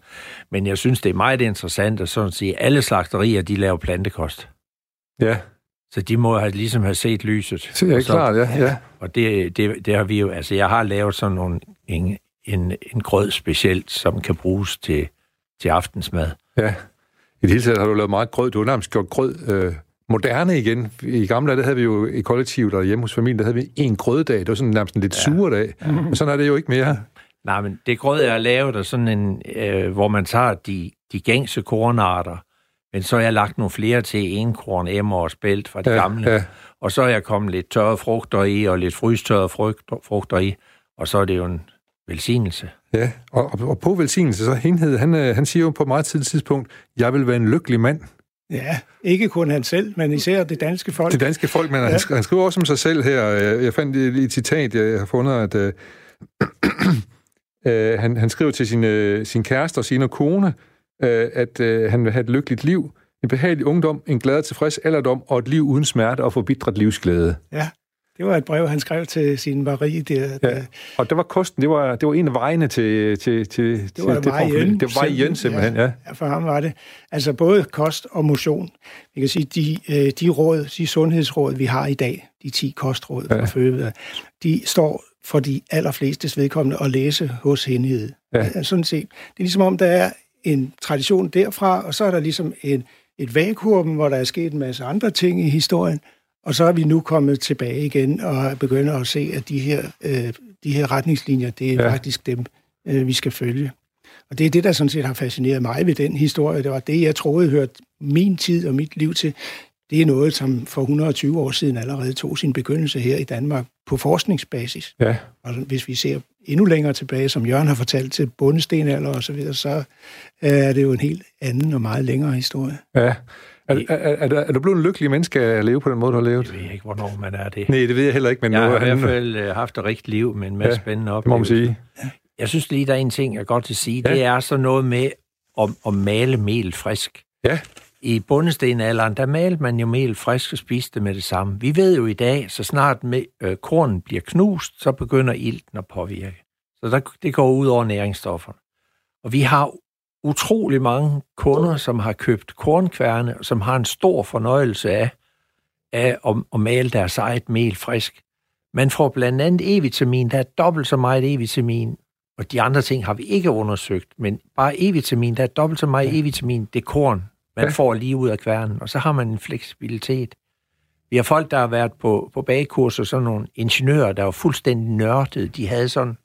Speaker 2: Men jeg synes, det er meget interessant at sådan sige, alle slagterier, de laver plantekost.
Speaker 1: Ja.
Speaker 2: Så de må have, ligesom have set lyset.
Speaker 1: Så er klart, ja. ja.
Speaker 2: Og det, det, det har vi jo, altså jeg har lavet sådan nogle, en, en, en grød specielt, som kan bruges til, til aftensmad.
Speaker 1: Ja. I det hele taget har du lavet meget grød. Du har nærmest gjort grød øh, moderne igen. I gamle dage, der havde vi jo i kollektivet og hjemme hos familien, der havde vi en grøddag. Det var sådan nærmest en lidt ja. sure dag. Ja. Og sådan er det jo ikke mere.
Speaker 2: Nej, men det grød, jeg har lavet, er sådan en, øh, hvor man tager de, de gængse kornarter, men så har jeg lagt nogle flere til enkorn, emmer og spelt fra de ja, gamle. Ja. Og så har jeg kommet lidt tørre frugter i, og lidt frystørrede frugter i, og så er det jo en velsignelse.
Speaker 1: Ja, og, og på velsignelse, så Henhed, han, øh, han siger jo på et meget tidligt tidspunkt, jeg vil være en lykkelig mand.
Speaker 3: Ja, ikke kun han selv, men især det danske folk.
Speaker 1: Det danske folk, men ja. han, skriver også om sig selv her. Jeg fandt et citat, jeg har fundet, at øh, øh, han, han skriver til sin, øh, sin kæreste og sine kone, øh, at øh, han vil have et lykkeligt liv, en behagelig ungdom, en glad og tilfreds alderdom og et liv uden smerte og forbitret livsglæde.
Speaker 3: Ja, det var et brev, han skrev til sin Marie. Der,
Speaker 1: der... Ja. Og det var kosten, det var, det var en af vejene til, til, til,
Speaker 3: det var
Speaker 1: til,
Speaker 3: Jøn,
Speaker 1: det var Jøn simpelthen, ja.
Speaker 3: ja. For ham var det. Altså både kost og motion. Vi kan sige, de, øh, de råd, de sundhedsråd, vi har i dag, de 10 kostråd ja. fra føde, de står for de allerflestes vedkommende at læse hos hende. Ja. Sådan set. Det er ligesom om, der er en tradition derfra, og så er der ligesom en, et vakuum, hvor der er sket en masse andre ting i historien, og så er vi nu kommet tilbage igen og begynder at se, at de her, øh, de her retningslinjer, det er ja. faktisk dem, øh, vi skal følge. Og det er det, der sådan set har fascineret mig ved den historie. Det var det, jeg troede hørte min tid og mit liv til. Det er noget, som for 120 år siden allerede tog sin begyndelse her i Danmark på forskningsbasis. Ja. Og hvis vi ser endnu længere tilbage, som Jørgen har fortalt til bundestenalder og så videre, så er det jo en helt anden og meget længere historie.
Speaker 1: Ja. Er, er, er, er du blevet en lykkelig menneske at leve på den måde, du har levet?
Speaker 2: Jeg ved ikke, hvornår man er det.
Speaker 1: Nej, det ved jeg heller ikke. Men
Speaker 2: jeg har i hvert fald uh, haft et rigtigt liv med en masse ja, spændende oplevelser.
Speaker 1: må man sige.
Speaker 2: Jeg synes lige, der er en ting, jeg godt til at sige. Ja. Det er så noget med at, at male mel frisk.
Speaker 1: Ja.
Speaker 2: I bundestenalderen, der malte man jo mel frisk og spiste det med det samme. Vi ved jo i dag, så snart med, øh, kornen bliver knust, så begynder ilten at påvirke. Så der, det går ud over næringsstofferne. Og vi har utrolig mange kunder, som har købt kornkværne, og som har en stor fornøjelse af, af at, at male deres eget mel frisk. Man får blandt andet E-vitamin, der er dobbelt så meget E-vitamin, og de andre ting har vi ikke undersøgt, men bare E-vitamin, der er dobbelt så meget E-vitamin, det korn, man ja. får lige ud af kværnen, og så har man en fleksibilitet. Vi har folk, der har været på, på bagkurser, sådan nogle ingeniører, der var fuldstændig nørdede. De havde sådan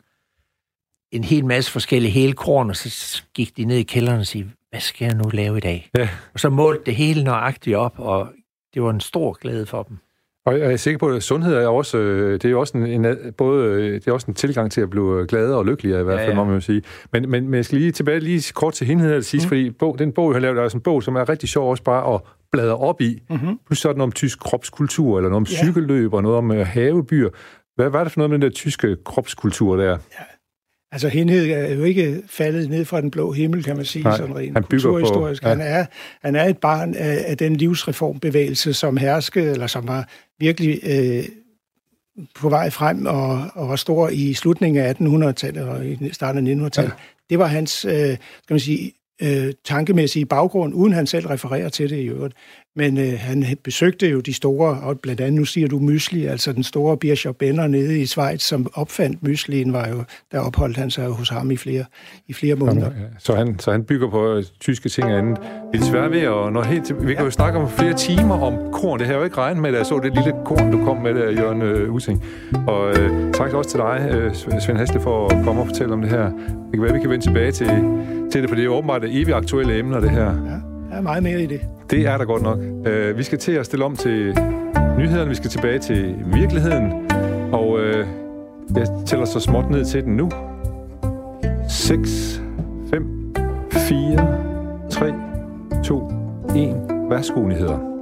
Speaker 2: en hel masse forskellige helkorn, og så gik de ned i kælderen og sagde, hvad skal jeg nu lave i dag? Ja. Og så målte det hele nøjagtigt op, og det var en stor glæde for dem.
Speaker 1: Og jeg er sikker på, at sundhed er også, øh, det er jo også en, en, både, øh, det er også en tilgang til at blive gladere og lykkeligere i hvert fald, ja, ja. må man jo sige. Men, men, men jeg skal lige tilbage lige kort til hende her sidst, mm. fordi bog, den bog, jeg har lavet, er også en bog, som er rigtig sjov også bare at bladre op i. Mm-hmm. Plus sådan om tysk kropskultur, eller noget om ja. cykelløb, og noget om havebyer. Hvad var det for noget med den der tyske kropskultur der? Ja.
Speaker 3: Altså, Henhed er jo ikke faldet ned fra den blå himmel, kan man sige, Nej, sådan rent han kulturhistorisk. På, ja. han, er, han er et barn af, af den livsreformbevægelse, som herskede, eller som var virkelig øh, på vej frem og, og var stor i slutningen af 1800-tallet og i starten af 1900-tallet. Ja. Det var hans, øh, skal man sige, øh, tankemæssige baggrund, uden han selv refererer til det i øvrigt. Men øh, han besøgte jo de store, og blandt andet nu siger du mysli, altså den store Bischof Benner nede i Schweiz, som opfandt myslien, var jo, der opholdt han sig hos ham i flere, i flere måneder.
Speaker 1: Så han, så han bygger på øh, tyske ting og andet. Det er svært ved at nå helt til, Vi kan jo snakke om flere timer om korn. Det har jeg jo ikke regnet med, da jeg så det lille korn, du kom med der, Jørgen øh, Using. Og øh, tak også til dig, øh, Svend Hasle, for at komme og fortælle om det her. Det kan være, vi kan vende tilbage til, til det, for det er jo åbenbart evigt aktuelle emner, det her.
Speaker 3: Ja, der er meget mere i det.
Speaker 1: Det er der godt nok. Uh, vi skal til at stille om til nyhederne. Vi skal tilbage til virkeligheden. Og uh, jeg tæller så småt ned til den nu. 6, 5, 4, 3, 2, 1. Værsgo, nyheder.